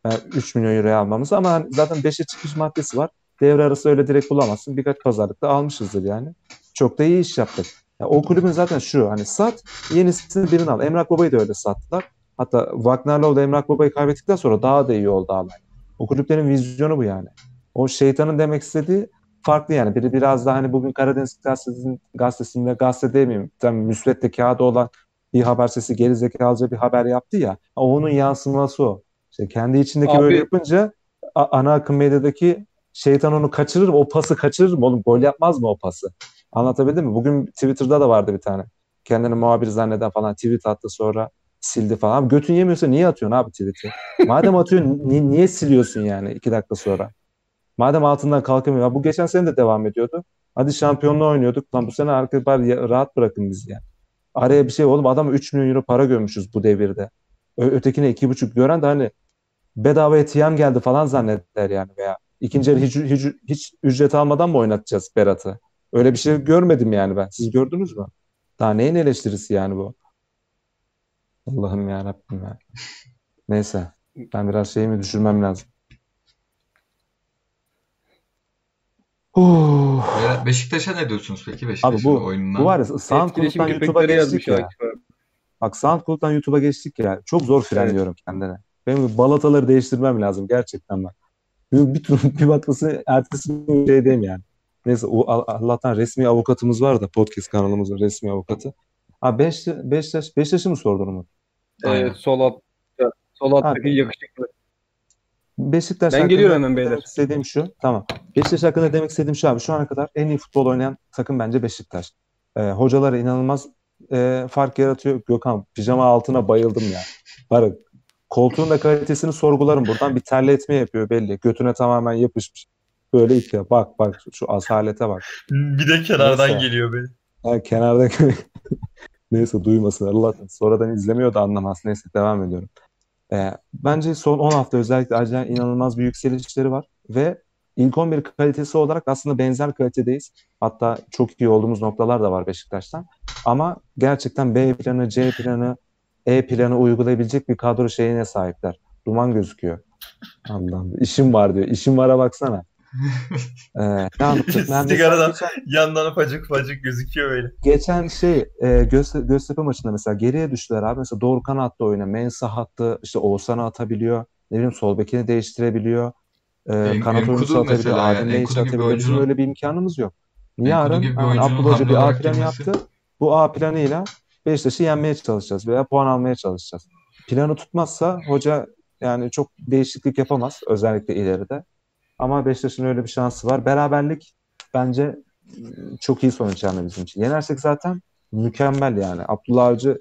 Yani 3 milyon euroya almamız ama hani zaten 5'e çıkış maddesi var. Devre arası öyle direkt bulamazsın. Birkaç pazarlıkta almışızdır yani. Çok da iyi iş yaptık. Ya o kulübün zaten şu hani sat yenisini birini al. Emrak Baba'yı da öyle sattılar. Hatta Wagner Love da Emrak Baba'yı kaybettikten sonra daha da iyi oldu Alanya. O kulüplerin vizyonu bu yani. O şeytanın demek istediği farklı yani. Biri biraz daha hani bugün Karadeniz gazetesinin, gazetesinde gazete demeyeyim. Tam müsvedde kağıdı olan bir haber sesi geri zekalıca bir haber yaptı ya. Onun yansıması o. İşte kendi içindeki Abi- böyle yapınca ana akım medyadaki şeytan onu kaçırır mı? O pası kaçırır mı oğlum? Gol yapmaz mı o pası? Anlatabildim mi? Bugün Twitter'da da vardı bir tane. Kendini muhabir zanneden falan tweet attı sonra sildi falan. Abi götün yemiyorsa niye atıyorsun abi tweet'i? Madem atıyorsun ni- niye siliyorsun yani iki dakika sonra? Madem altından kalkamıyor. Bu geçen sene de devam ediyordu. Hadi şampiyonluğu oynuyorduk. Lan bu sene arka bari rahat bırakın bizi ya. Araya bir şey oğlum adam 3 milyon euro para görmüşüz bu devirde. Ö- ötekine 2,5 gören de hani bedavaya TM geldi falan zannettiler yani veya ikinci yarı hiç, hiç, hiç ücret almadan mı oynatacağız Berat'ı? Öyle bir şey görmedim yani ben. Siz gördünüz mü? Daha neyin eleştirisi yani bu? Allah'ım ya Rabbim ya. Neyse. Ben biraz şeyimi düşürmem lazım. Be- Beşiktaş'a ne diyorsunuz peki Beşiktaş'ın Abi bu, oyununa? bu var ya Etkileşim SoundCloud'dan YouTube'a köpekleri yazmış geçtik ya. Abi. Bak SoundCloud'dan YouTube'a geçtik ya. Çok zor frenliyorum kendine. Benim bu balataları değiştirmem lazım gerçekten bak. Bir, bir, tur, bir bakması ertesi gün şey diyeyim yani. Neyse o Al- Allah'tan resmi avukatımız var da podcast kanalımızın resmi avukatı. Ha Beş, Beşiktaş, Beşiktaş'ı mı sordun Umut? Aynen. Ee, sol alt, sol Abi. yakışıklı. Beşiktaş Ben hakkında geliyorum hemen beyler. demek istediğim şu. Tamam. Beşiktaş hakkında demek istediğim şu abi. Şu ana kadar en iyi futbol oynayan takım bence Beşiktaş. Ee, hocaları inanılmaz e, fark yaratıyor. Gökhan pijama altına bayıldım ya. Bak koltuğun da kalitesini sorgularım buradan. Bir terletme yapıyor belli. Götüne tamamen yapışmış. Böyle itiyor. Bak bak şu asalete bak. Bir de kenardan Neyse. geliyor beni. Ha, kenarda neyse duymasın Allah sonradan izlemiyor da anlamaz. Neyse devam ediyorum. Ee, bence son 10 hafta özellikle acayip inanılmaz bir yükselişleri var ve ilk 11 kalitesi olarak aslında benzer kalitedeyiz. Hatta çok iyi olduğumuz noktalar da var Beşiktaş'tan. Ama gerçekten B planı, C planı, E planı uygulayabilecek bir kadro şeyine sahipler. Duman gözüküyor. Allah'ım işim var diyor. İşim vara baksana. Ee, ne anlatacak? Ben Sigaradan geçen- yandan pacık pacık gözüküyor böyle. Geçen şey e, Göz, Göztepe maçında mesela geriye düştüler abi. Mesela Dorukhan attı oyuna. Mensah attı. işte Oğuzhan'ı atabiliyor. Ne bileyim sol bekini değiştirebiliyor. E, En- kanat oyuncusu atabiliyor. mesela yani. Adem gibi atabiliyor. Bizim öyle bir imkanımız yok. Gibi bir yani Abdullah Hoca bir A planı yaptı. Bu A planıyla Beşiktaş'ı yenmeye çalışacağız veya puan almaya çalışacağız. Planı tutmazsa hoca yani çok değişiklik yapamaz özellikle ileride. Ama Beşiktaş'ın öyle bir şansı var. Beraberlik bence çok iyi sonuç yani bizim için. Yenersek zaten mükemmel yani. Abdullah Avcı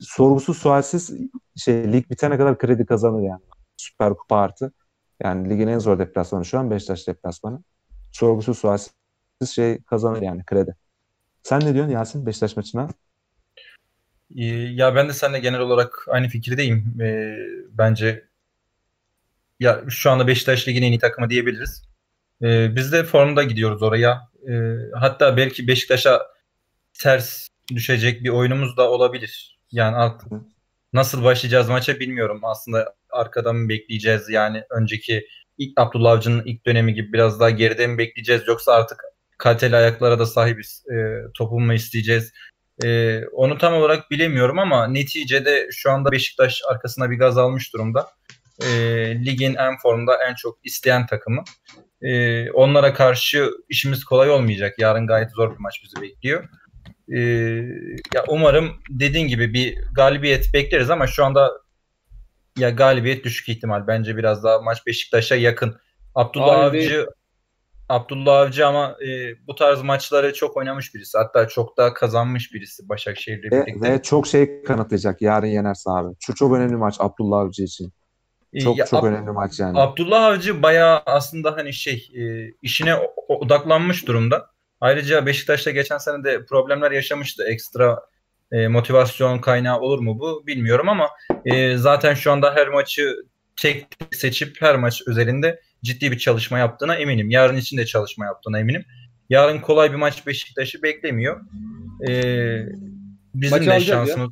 sorgusuz sualsiz şey lig bitene kadar kredi kazanır yani. Süper Kupa artı. Yani ligin en zor deplasmanı şu an Beşiktaş deplasmanı. Sorgusuz sualsiz şey kazanır yani kredi. Sen ne diyorsun Yasin Beşiktaş maçına? Ya ben de seninle genel olarak aynı fikirdeyim. Ee, bence ya şu anda Beşiktaş Ligi'nin en iyi takımı diyebiliriz. Ee, biz de formda gidiyoruz oraya. Ee, hatta belki Beşiktaş'a ters düşecek bir oyunumuz da olabilir. Yani nasıl başlayacağız maça bilmiyorum. Aslında arkadan mı bekleyeceğiz? Yani önceki ilk Abdullah Avcı'nın ilk dönemi gibi biraz daha geride mi bekleyeceğiz? Yoksa artık kaliteli ayaklara da sahibiz. Ee, topu mu isteyeceğiz? Ee, onu tam olarak bilemiyorum ama neticede şu anda Beşiktaş arkasına bir gaz almış durumda. Ee, ligin en formda en çok isteyen takımı. Ee, onlara karşı işimiz kolay olmayacak. Yarın gayet zor bir maç bizi bekliyor. Ee, ya umarım dediğin gibi bir galibiyet bekleriz ama şu anda ya galibiyet düşük ihtimal. Bence biraz daha maç Beşiktaş'a yakın. Abdullah Abi- Avcı Abdullah Avcı ama e, bu tarz maçları çok oynamış birisi. Hatta çok daha kazanmış birisi Başakşehir'le Ve, birlikte. ve çok şey kanıtlayacak yarın yenerse abi. Şu çok önemli maç Abdullah Avcı için. E, Çok ya çok Ab- önemli maç yani. Abdullah Avcı bayağı aslında hani şey e, işine odaklanmış durumda. Ayrıca Beşiktaş'ta geçen sene de problemler yaşamıştı. Ekstra e, motivasyon kaynağı olur mu bu bilmiyorum ama e, zaten şu anda her maçı tek seçip her maç özelinde ciddi bir çalışma yaptığına eminim. Yarın için de çalışma yaptığına eminim. Yarın kolay bir maç Beşiktaş'ı beklemiyor. E, bizim Maçı de alacağız ya.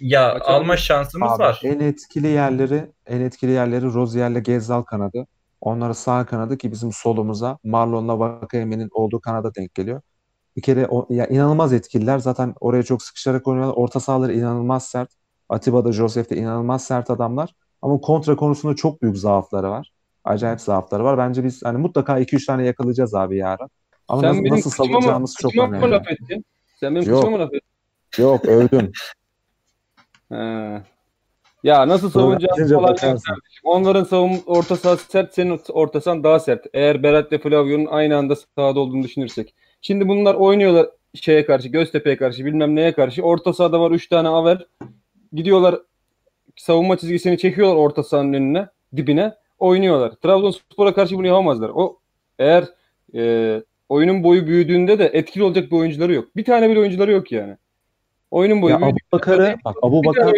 Ya Maçı alma şansımız Abi, var. en etkili yerleri en etkili yerleri Rozier'le Gezzal kanadı. Onlara sağ kanadı ki bizim solumuza Marlon'la Vakayeme'nin olduğu kanada denk geliyor. Bir kere o, ya inanılmaz etkililer. Zaten oraya çok sıkışarak oynuyorlar. Orta sahaları inanılmaz sert. Atiba'da, Josef de inanılmaz sert adamlar. Ama kontra konusunda çok büyük zaafları var. Acayip zaafları var. Bence biz hani mutlaka 2-3 tane yakalayacağız abi yarın. Ama Sen nasıl, benim nasıl savunacağımız çok kıçıma mı önemli. laf ettin? Sen benim Yok. kıçıma mı laf ettin? Yok övdüm. He. Ya nasıl savunacağını falan. Onların savun orta sahası sert, senin orta sahan daha sert. Eğer Berat ve Flavio'nun aynı anda sahada olduğunu düşünürsek. Şimdi bunlar oynuyorlar şeye karşı, Göztepe'ye karşı, bilmem neye karşı. Orta sahada var 3 tane Aver. Gidiyorlar savunma çizgisini çekiyorlar orta sahanın önüne, dibine. Oynuyorlar. Trabzonspor'a karşı bunu yapamazlar. O eğer e, oyunun boyu büyüdüğünde de etkili olacak bir oyuncuları yok. Bir tane bile oyuncuları yok yani. Oyunun boyu Ya Abu Bakar'ı bak Abu Bakar.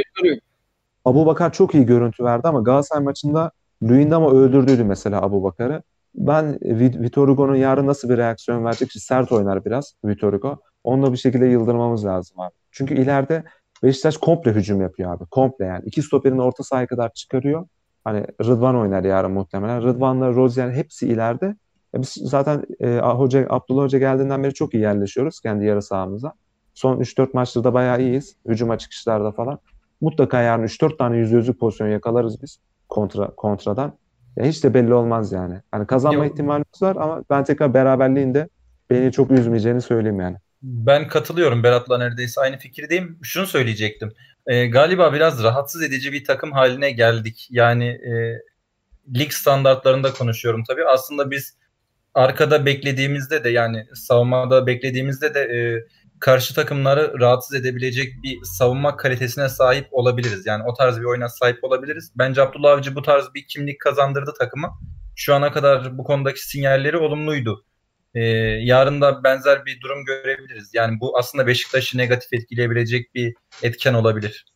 Abu Bakar çok iyi görüntü verdi ama Galatasaray maçında Luyendama öldürdüydü mesela Abu Bakar'ı. Ben Vi- Vitor Hugo'nun yarın nasıl bir reaksiyon verecek? Ki Sert oynar biraz Vitor Hugo. Onu da bir şekilde yıldırmamız lazım abi. Çünkü ileride Beşiktaş komple hücum yapıyor abi. Komple yani. İki stoperini orta sahaya kadar çıkarıyor. Hani Rıdvan oynar yarın muhtemelen. Rıdvan'la Rozier hepsi ileride. Ya biz zaten e, Hoca, Abdullah Hoca geldiğinden beri çok iyi yerleşiyoruz kendi yarı sahamıza. Son 3-4 maçta da bayağı iyiyiz. Hücuma çıkışlarda falan. Mutlaka yarın 3-4 tane yüzde yüzlük pozisyon yakalarız biz kontra kontradan. Ya hiç de belli olmaz yani. Hani kazanma Yok. ihtimalimiz var ama ben tekrar beraberliğin de beni çok üzmeyeceğini söyleyeyim yani. Ben katılıyorum Berat'la neredeyse aynı fikirdeyim. Şunu söyleyecektim. Ee, galiba biraz rahatsız edici bir takım haline geldik. Yani e, lig standartlarında konuşuyorum tabii. Aslında biz arkada beklediğimizde de yani savunmada beklediğimizde de e, karşı takımları rahatsız edebilecek bir savunma kalitesine sahip olabiliriz. Yani o tarz bir oyuna sahip olabiliriz. Bence Abdullah Avcı bu tarz bir kimlik kazandırdı takıma. Şu ana kadar bu konudaki sinyalleri olumluydu. Ee, yarın da benzer bir durum görebiliriz. Yani bu aslında Beşiktaş'ı negatif etkileyebilecek bir etken olabilir.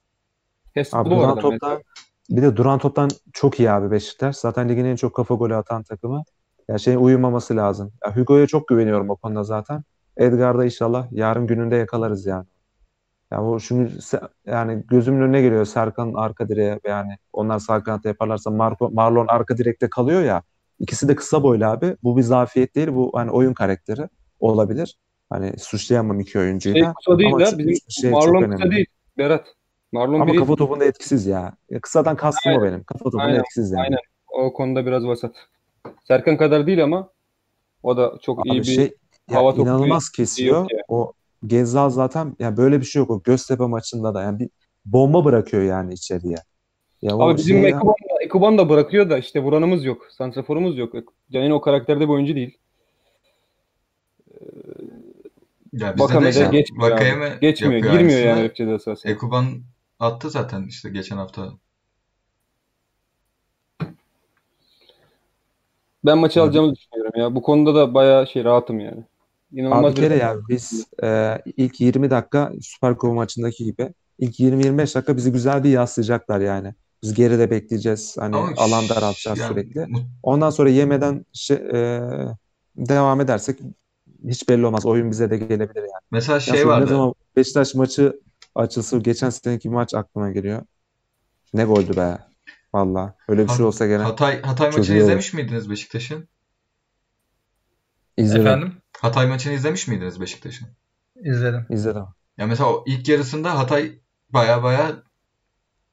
Abi duran toptan bir de duran toptan çok iyi abi Beşiktaş. Zaten ligin en çok kafa golü atan takımı. Ya şeyin uyumaması lazım. Ya Hugo'ya çok güveniyorum o konuda zaten. Edgar'da inşallah yarın gününde yakalarız yani. Ya bu se- yani gözümün önüne geliyor Serkan'ın arka direğe yani onlar sağ kanatta yaparlarsa Marco, Marlon arka direkte kalıyor ya. İkisi de kısa boylu abi. Bu bir zafiyet değil. Bu hani oyun karakteri olabilir. Hani suçlayamam iki oyuncuyu Şey da. kısa değil Ama ya. Bizim şey Marlon kısa değil. Berat. Marlon Ama biri kafa topunda etkisiz ya. Ya Kısadan kastım o benim. Kafa topunda Aynen, etkisiz yani. aynen. o konuda biraz vasat. Serkan kadar değil ama o da çok iyi Abi bir şey ya hava topu inanılmaz yok kesiyor. yani. O Gezzal zaten ya böyle bir şey yok. O Göztepe maçında da yani bir bomba bırakıyor yani içeriye. Ya o Ama bizim şey Ekuban da, Ekuban da bırakıyor da işte vuranımız yok. Santraforumuz yok. Canin o karakterde bir oyuncu değil. Ya bizde de Vakame'de işte geçmiyor abi. Vakayeme Geçmiyor. Girmiyor aynısını. yani rapçede esas. Ekuban attı zaten işte geçen hafta. Ben maçı Abi- alacağımızı düşünüyorum ya. Bu konuda da bayağı şey rahatım yani. İnanılmaz Abi bir kere ya biz e, ilk 20 dakika Süper Kupa maçındaki gibi ilk 20-25 dakika bizi güzel bir yaslayacaklar yani. Biz geride bekleyeceğiz. Hani Ama alan daraltacağız yani sürekli. Ondan sonra yemeden şey, e, devam edersek hiç belli olmaz. Oyun bize de gelebilir yani. Mesela şey ne vardı. zaman Beşiktaş maçı açılsa geçen seneki bir maç aklıma geliyor. Ne goldü be. Valla. Öyle bir şey Ha- olsa gene Hatay Hatay maçını izlemiş miydiniz Beşiktaş'ın? İzledim. Efendim? Hatay maçını izlemiş miydiniz Beşiktaş'ın? İzledim. İzledim. Ya mesela o ilk yarısında Hatay baya baya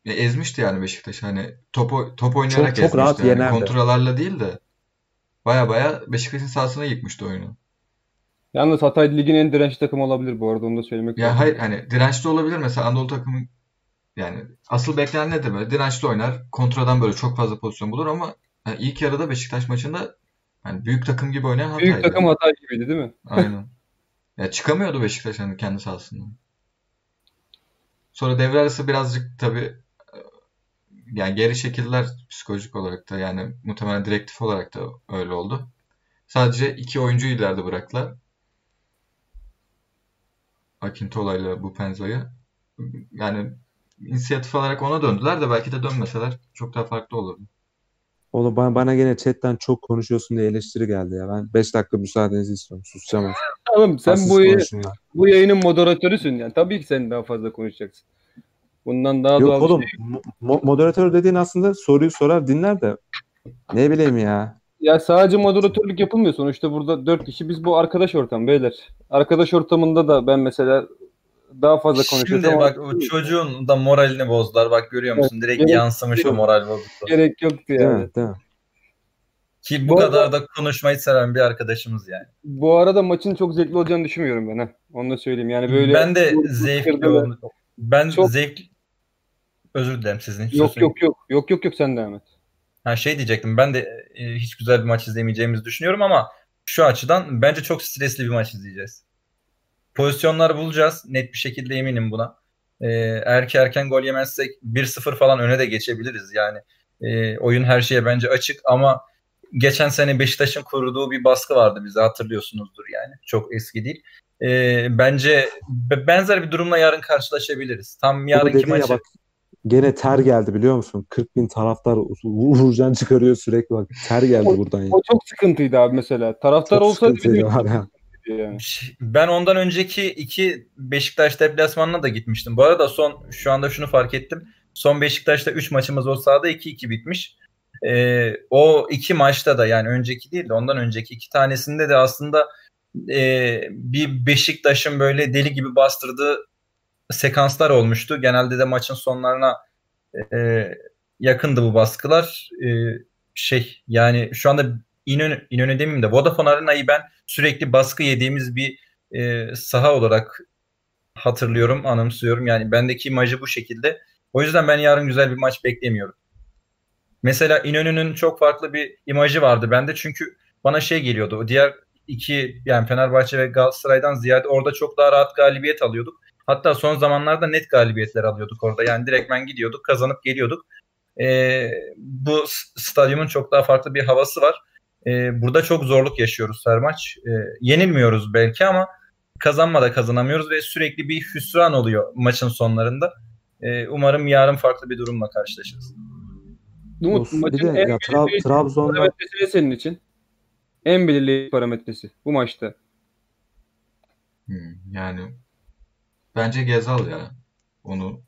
ya ezmişti yani Beşiktaş. Hani top, top oynayarak Çok- çok ezmişti. rahat Yani yenerdi. kontralarla değil de baya baya Beşiktaş'ın sahasına yıkmıştı oyunu. Yalnız Hatay ligin en dirençli takımı olabilir bu arada onu da söylemek Ya lazım. hayır hani dirençli olabilir mesela Anadolu takımı yani asıl beklenen nedir böyle dirençli oynar kontradan böyle çok fazla pozisyon bulur ama yani ilk yarıda Beşiktaş maçında yani büyük takım gibi oynayan Büyük Hatay'dı. takım Hatay gibiydi değil mi? Aynen. Ya çıkamıyordu Beşiktaş hani kendi sahasından. Sonra devre arası birazcık tabii e, yani geri çekildiler psikolojik olarak da yani muhtemelen direktif olarak da öyle oldu. Sadece iki oyuncuyu ileride bıraktılar. Akintola ile Bupenza'yı. Yani inisiyatif olarak ona döndüler de belki de dönmeseler çok daha farklı olurdu. Oğlum bana, bana gene chatten çok konuşuyorsun diye eleştiri geldi ya. Ben 5 dakika müsaadenizi istiyorum. Susacağım artık. Tamam sen bu, bu yayının moderatörüsün yani. Tabii ki sen daha fazla konuşacaksın. Bundan daha doğal Yok bir oğlum şey. mo- moderatör dediğin aslında soruyu sorar dinler de ne bileyim ya. Ya sadece moderatörlük yapılmıyor. Sonuçta burada dört kişi biz bu arkadaş ortam beyler. Arkadaş ortamında da ben mesela daha fazla konuşuyorum. Şimdi bak o çocuğun da moralini bozdular. Bak görüyor musun? Direkt gerek- yansımış o moral bozukluğu. gerek yoktu yani. mi? Değil mi? Ki bu Bu kadar da konuşmayı seven bir arkadaşımız yani. Bu arada maçın çok zevkli olacağını düşünmüyorum ben ha. Onu da söyleyeyim. Yani böyle ben de zevkli kırdı ve- oldu. Ben Çok- zevk özür dilerim sizin. hiç Yok yok yok. Yok yok yok sen devam et. Ha şey diyecektim. Ben de e, hiç güzel bir maç izlemeyeceğimizi düşünüyorum ama şu açıdan bence çok stresli bir maç izleyeceğiz. Pozisyonlar bulacağız. Net bir şekilde eminim buna. E, eğer ki erken gol yemezsek 1-0 falan öne de geçebiliriz. Yani e, oyun her şeye bence açık ama geçen sene Beşiktaş'ın kurduğu bir baskı vardı bize hatırlıyorsunuzdur yani. Çok eski değil. E, bence be- benzer bir durumla yarın karşılaşabiliriz. Tam yarınki dedin ya maçı bak gene ter geldi biliyor musun? 40 bin taraftar Uğurcan çıkarıyor sürekli bak ter geldi buradan ya. O çok sıkıntıydı abi mesela. Taraftar Çok olsaydı var ya. Yani. Ben ondan önceki iki Beşiktaş deplasmanına da gitmiştim. Bu arada son şu anda şunu fark ettim. Son Beşiktaş'ta 3 maçımız o sahada 2-2 bitmiş. Ee, o iki maçta da yani önceki değil de ondan önceki iki tanesinde de aslında e, bir Beşiktaş'ın böyle deli gibi bastırdığı sekanslar olmuştu. Genelde de maçın sonlarına e, yakındı bu baskılar. E, şey yani şu anda İnönü, İnönü demeyeyim de Vodafone Arena'yı ben sürekli baskı yediğimiz bir e, saha olarak hatırlıyorum, anımsıyorum. Yani bendeki imajı bu şekilde. O yüzden ben yarın güzel bir maç beklemiyorum. Mesela İnönü'nün çok farklı bir imajı vardı bende. Çünkü bana şey geliyordu. O diğer iki yani Fenerbahçe ve Galatasaray'dan ziyade orada çok daha rahat galibiyet alıyorduk. Hatta son zamanlarda net galibiyetler alıyorduk orada. Yani direktmen gidiyorduk, kazanıp geliyorduk. Ee, bu stadyumun çok daha farklı bir havası var. Ee, burada çok zorluk yaşıyoruz her maç. Ee, yenilmiyoruz belki ama kazanma da kazanamıyoruz ve sürekli bir hüsran oluyor maçın sonlarında. Ee, umarım yarın farklı bir durumla karşılaşırız. Umut Olsun. maçın de en ya Tra- belirleyici Trabzon'da parametresi ne senin için? En belirleyici parametresi bu maçta. Hmm, yani bence Gezal ya. Onu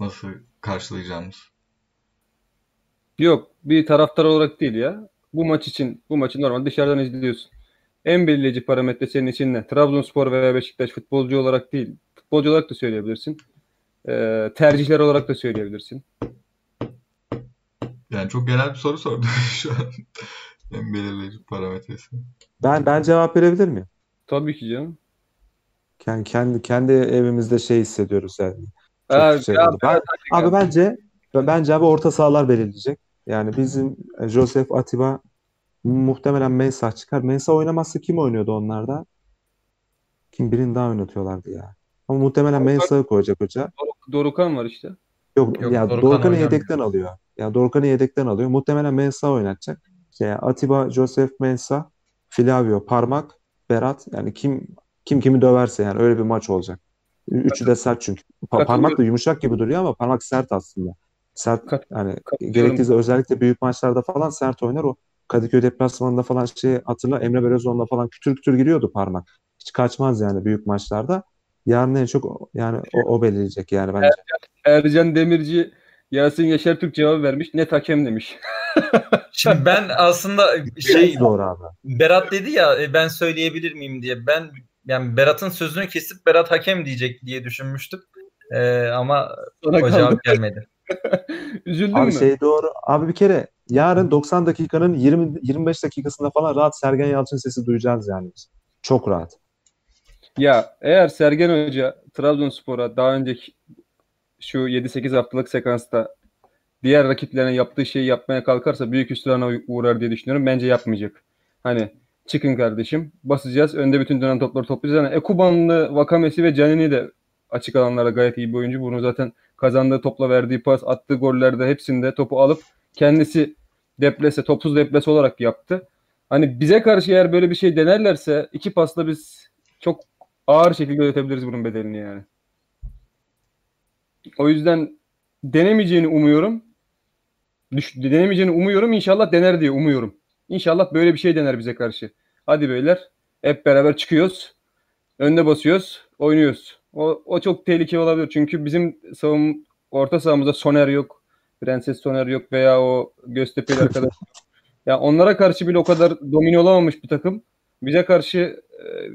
nasıl karşılayacağımız. Yok bir taraftar olarak değil ya. Bu maç için bu maçı normal dışarıdan izliyorsun. En belirleyici parametre senin için ne? Trabzonspor veya Beşiktaş futbolcu olarak değil. Futbolcu olarak da söyleyebilirsin. Ee, tercihler olarak da söyleyebilirsin. Yani çok genel bir soru sordum şu an. En belirleyici parametresi. ben ben cevap verebilir miyim? Tabii ki canım. Yani kendi kendi evimizde şey hissediyoruz yani. Çok Ha, şey ya. Ben, abi bence bence abi orta sahalar belirleyecek. Yani bizim e, Joseph Atiba muhtemelen Mensah çıkar. Mensah oynamazsa kim oynuyordu onlarda? Kim birini daha oynatıyorlardı ya. Ama muhtemelen Mensah'ı koyacak hoca. Doruk- Dorukan var işte. Yok, Yok, ya oynamıyor. yedekten alıyor. Ya Dorukhan'ı yedekten alıyor. Muhtemelen Mensah oynatacak. İşte Atiba, Joseph Mensah, Flavio, Parmak, Berat. Yani kim kim kimi döverse yani öyle bir maç olacak. Üçü de sert çünkü. Pa- parmak da yumuşak gibi duruyor ama parmak sert aslında. Sert Kat- yani gerektiğinde özellikle büyük maçlarda falan sert oynar o. Kadıköy deplasmanında falan şey hatırla Emre Belözoğlu'na falan kütür kütür giriyordu parmak. Hiç kaçmaz yani büyük maçlarda. Yarın en çok yani o, o belirleyecek yani bence. Ercan Demirci Yasin Yaşar Türk cevabı vermiş. Net hakem demiş. Şimdi ben aslında şey Doğru abi. Berat dedi ya e, ben söyleyebilir miyim diye. Ben yani Berat'ın sözünü kesip Berat hakem diyecek diye düşünmüştüm. Ee, ama Sana o kaldı. cevap gelmedi. Üzüldün Abi mü? şey doğru. Abi bir kere yarın 90 dakikanın 20 25 dakikasında falan rahat Sergen Yalçın sesi duyacağız yani. Çok rahat. Ya eğer Sergen Hoca Trabzonspor'a daha önceki şu 7-8 haftalık sekansta diğer rakiplerine yaptığı şeyi yapmaya kalkarsa büyük hüsrana uğrar diye düşünüyorum. Bence yapmayacak. Hani çıkın kardeşim basacağız. Önde bütün dönen topları toplayacağız. Yani Ekubanlı, Vakamesi ve Canini de açık alanlarda gayet iyi bir oyuncu. Bunu zaten kazandığı topla verdiği pas, attığı gollerde hepsinde topu alıp kendisi deplese, topsuz deplese olarak yaptı. Hani bize karşı eğer böyle bir şey denerlerse iki pasla biz çok ağır şekilde ödetebiliriz bunun bedelini yani. O yüzden denemeyeceğini umuyorum. Düş, denemeyeceğini umuyorum. İnşallah dener diye umuyorum. İnşallah böyle bir şey dener bize karşı. Hadi beyler hep beraber çıkıyoruz. Önde basıyoruz. Oynuyoruz. O, o çok tehlikeli olabilir. Çünkü bizim savun orta sahamızda Soner yok. Prenses Soner yok veya o Göztepe'li arkadaş. ya onlara karşı bile o kadar domine olamamış bir takım. Bize karşı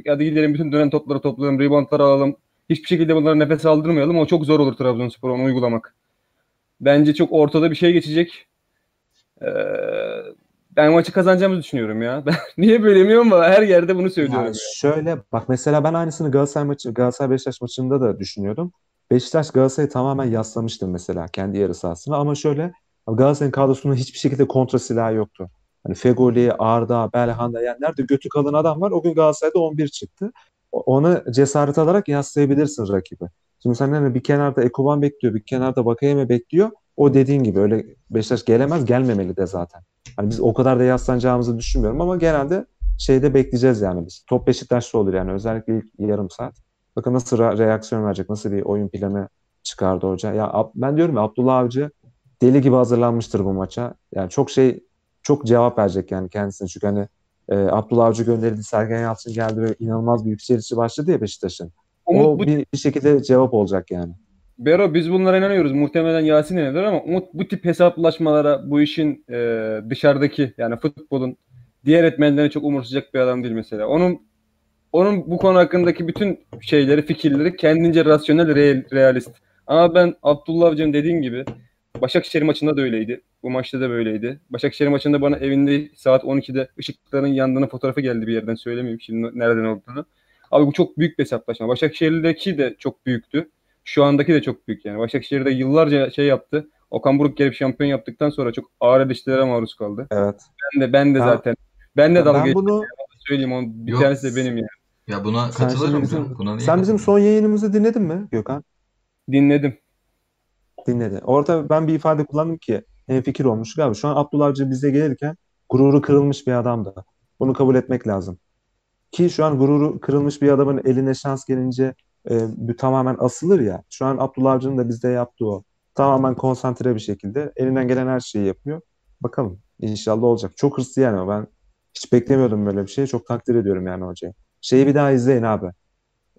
e, hadi gidelim bütün dönen topları toplayalım, reboundları alalım. Hiçbir şekilde bunlara nefes aldırmayalım. O çok zor olur Trabzonspor onu uygulamak. Bence çok ortada bir şey geçecek. Ee, ben maçı kazanacağımızı düşünüyorum ya. Ben niye böyle bilmiyorum ama her yerde bunu söylüyorum. Yani şöyle bak mesela ben aynısını Galatasaray maçı Galatasaray Beşiktaş maçında da düşünüyordum. Beşiktaş Galatasaray'ı tamamen yaslamıştı mesela kendi yarı sahasına ama şöyle Galatasaray'ın kadrosunda hiçbir şekilde kontra silahı yoktu. Hani Fegoli, Arda, Belhanda yani nerede götü kalın adam var o gün Galatasaray'da 11 çıktı. Onu cesaret alarak yaslayabilirsin rakibi. Şimdi sen hani bir kenarda Ekuban bekliyor, bir kenarda Bakayeme bekliyor. O dediğin gibi öyle Beşiktaş gelemez, gelmemeli de zaten. Hani biz o kadar da yaslanacağımızı düşünmüyorum ama genelde şeyde bekleyeceğiz yani biz. Top Beşiktaş'ta olur yani özellikle ilk yarım saat. Bakın nasıl re- reaksiyon verecek, nasıl bir oyun planı çıkardı hoca. Ya ben diyorum ya Abdullah Avcı deli gibi hazırlanmıştır bu maça. Yani çok şey çok cevap verecek yani kendisine. Çünkü hani e, Abdullah Avcı gönderildi, Sergen Yalçın geldi ve inanılmaz bir yükselişi başladı ya Beşiktaş'ın. Umut O bu, bir, bir şekilde cevap olacak yani. Bero biz bunlara inanıyoruz. Muhtemelen Yasin inanır ama Umut bu tip hesaplaşmalara bu işin e, dışarıdaki yani futbolun diğer etmenlerini çok umursayacak bir adam değil mesela. Onun onun bu konu hakkındaki bütün şeyleri, fikirleri kendince rasyonel, real, realist. Ama ben Abdullah Avcı'nın dediğin gibi Başakşehir maçında da öyleydi. Bu maçta da böyleydi. Başakşehir maçında bana evinde saat 12'de ışıkların yandığını fotoğrafı geldi bir yerden söylemeyeyim şimdi nereden olduğunu. Abi bu çok büyük bir hesaplaşma. Başakşehir'deki de çok büyüktü. Şu andaki de çok büyük yani. Başakşehir'de yıllarca şey yaptı. Okan Buruk gelip şampiyon yaptıktan sonra çok ağır eleştirilere maruz kaldı. Evet. Ben de ben de Ya- zaten ben de dalga Ben geçtim. bunu Söyleyeyim onun bir Yok. tanesi de benim yani. Ya buna sen, katılırım. bizim, Buna niye sen bizim son yayınımızı dinledin mi Gökhan? Dinledim. Dinledi. Orada ben bir ifade kullandım ki en fikir olmuş galiba. Şu an Abdullah Avcı bize gelirken gururu kırılmış bir adamdı. Bunu kabul etmek lazım. Ki şu an gururu kırılmış bir adamın eline şans gelince e, bu tamamen asılır ya. Şu an Abdullah Avcı'nın da bizde yaptığı o. Tamamen konsantre bir şekilde elinden gelen her şeyi yapıyor. Bakalım inşallah olacak. Çok hırslı yani. Ben hiç beklemiyordum böyle bir şeyi. Çok takdir ediyorum yani hocayı. Şeyi bir daha izleyin abi.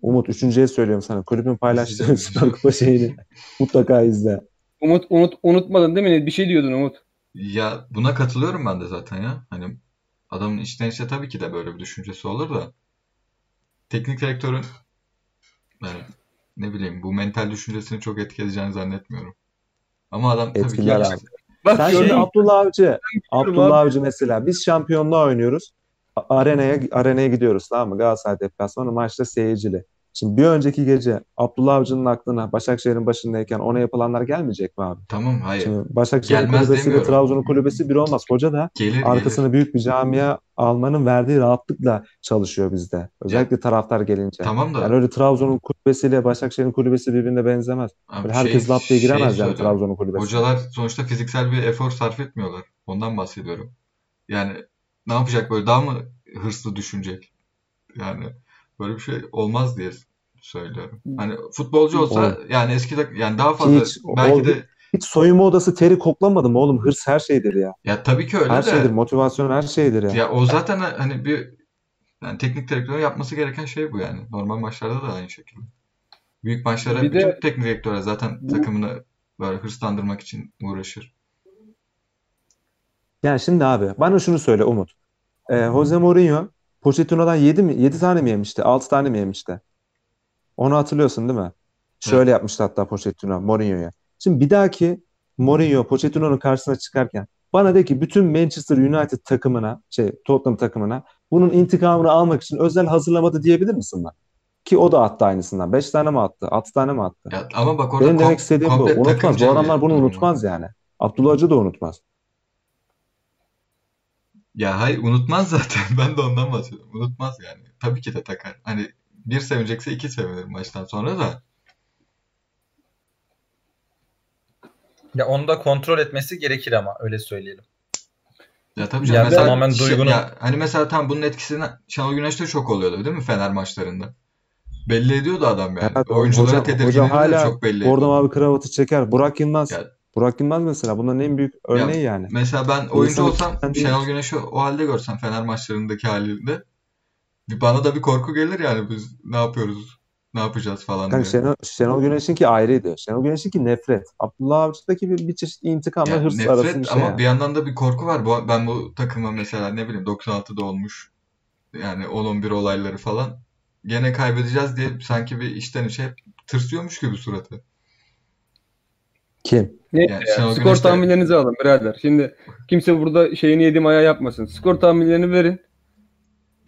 Umut üçüncüye söylüyorum sana. Kulübün paylaştığı Süper Kupa şeyini mutlaka izle. Umut unut unutmadın değil mi? Bir şey diyordun Umut. Ya buna katılıyorum ben de zaten ya. Hani adamın içten içe tabii ki de böyle bir düşüncesi olur da teknik direktörün yani ne bileyim bu mental düşüncesini çok etkileyeceğini zannetmiyorum. Ama adam tabii ki Etkiler. Bak Sen şimdi mü? Abdullah Avcı, Abdullah abi. Avcı mesela biz şampiyonluğa oynuyoruz. A- Arenaya arenaya gidiyoruz tamam mı? Galatasaray deplasmanı maçta seyircili. Şimdi bir önceki gece Abdullah Avcı'nın aklına Başakşehir'in başındayken ona yapılanlar gelmeyecek mi abi? Tamam hayır. Şimdi Başakşehir'in kulübesiyle demiyorum. Trabzon'un kulübesi bir olmaz. Hoca da Gelir gelir. arkasına büyük bir camia almanın verdiği rahatlıkla çalışıyor bizde. Özellikle taraftar gelince. Tamam da Yani öyle Trabzon'un kulübesiyle Başakşehir'in kulübesi birbirine benzemez. abi Böyle herkes lap diye giremez yani söylüyorum. Trabzon'un kulübesine. Hocalar sonuçta fiziksel bir efor sarf etmiyorlar. Ondan bahsediyorum. Yani ne yapacak böyle daha mı hırslı düşünecek? Yani böyle bir şey olmaz diye söylüyorum. Hani futbolcu olsa Olur. yani eskide yani daha fazla Hiç, belki o- de Hiç soyunma odası teri koklamadı mı oğlum? Hırs her şeydir ya. ya tabii ki öyle Her de şeydir. Motivasyon her şeydir ya. ya o zaten hani bir yani teknik direktörün yapması gereken şey bu yani. Normal maçlarda da aynı şekilde. Büyük maçlara Bir de- bütün teknik direktörler zaten takımını böyle hırslandırmak için uğraşır. Yani şimdi abi bana şunu söyle Umut. Ee, Jose Mourinho Pochettino'dan 7 mi 7 tane mi yemişti? 6 tane mi yemişti? Onu hatırlıyorsun değil mi? Şöyle Evet. yapmıştı hatta Pochettino Mourinho'ya. Şimdi bir dahaki Mourinho Pochettino'nun karşısına çıkarken Bana de ki bütün Manchester United takımına, şey Tottenham takımına bunun intikamını almak için özel hazırlamadı diyebilir misin bana? Ki o da attı aynısından. 5 tane mi attı? 6 tane mi attı? Ya, ama bak orada Benim demek kom- istediğim bu. Unutmaz. Bu adamlar bunu unutmaz yani. Abdullah Hoca da unutmaz. Ya hayır unutmaz zaten. Ben de ondan bahsediyorum. Unutmaz yani. Tabii ki de takar. Hani bir sevinecekse iki sevinir maçtan sonra da. Ya onu da kontrol etmesi gerekir ama öyle söyleyelim. Ya tabii Ya canım mesela tamamen şey- duygunun- ya hani mesela tam bunun etkisini Şenol Güneş'te çok oluyordu değil mi Fener maçlarında? Belli ediyordu adam yani. Evet, Oyuncuların hoca, tedirginliğini hoca de hala çok belli ediyordu. mavi kravatı çeker. Burak Yılmaz. Ya- Burak Yılmaz mesela bunların en büyük örneği yani. Mesela ben oyuncu olsam içinden Şenol. Güneş'i o halde görsem Fener maçlarındaki halinde bana da bir korku gelir yani biz ne yapıyoruz, ne yapacağız falan Kanka diye. Şenol, Şenol Güneş'inki ayrıydı. Şenol Güneş'inki nefret. Abdullah Avcı'daki bir, bir çeşit intikam ve hırs nefret arası bir şey ama yani. bir yandan da bir korku var. Bu, ben bu takıma mesela ne bileyim 96'da olmuş yani 10-11 olayları falan gene kaybedeceğiz diye sanki bir içten içe hep tırsıyormuş gibi suratı. Kim? Neyse Yani ya, skor de- tahminlerinizi alın birader. Şimdi kimse burada şeyini yediğim ayağı yapmasın. Skor tahminlerini verin.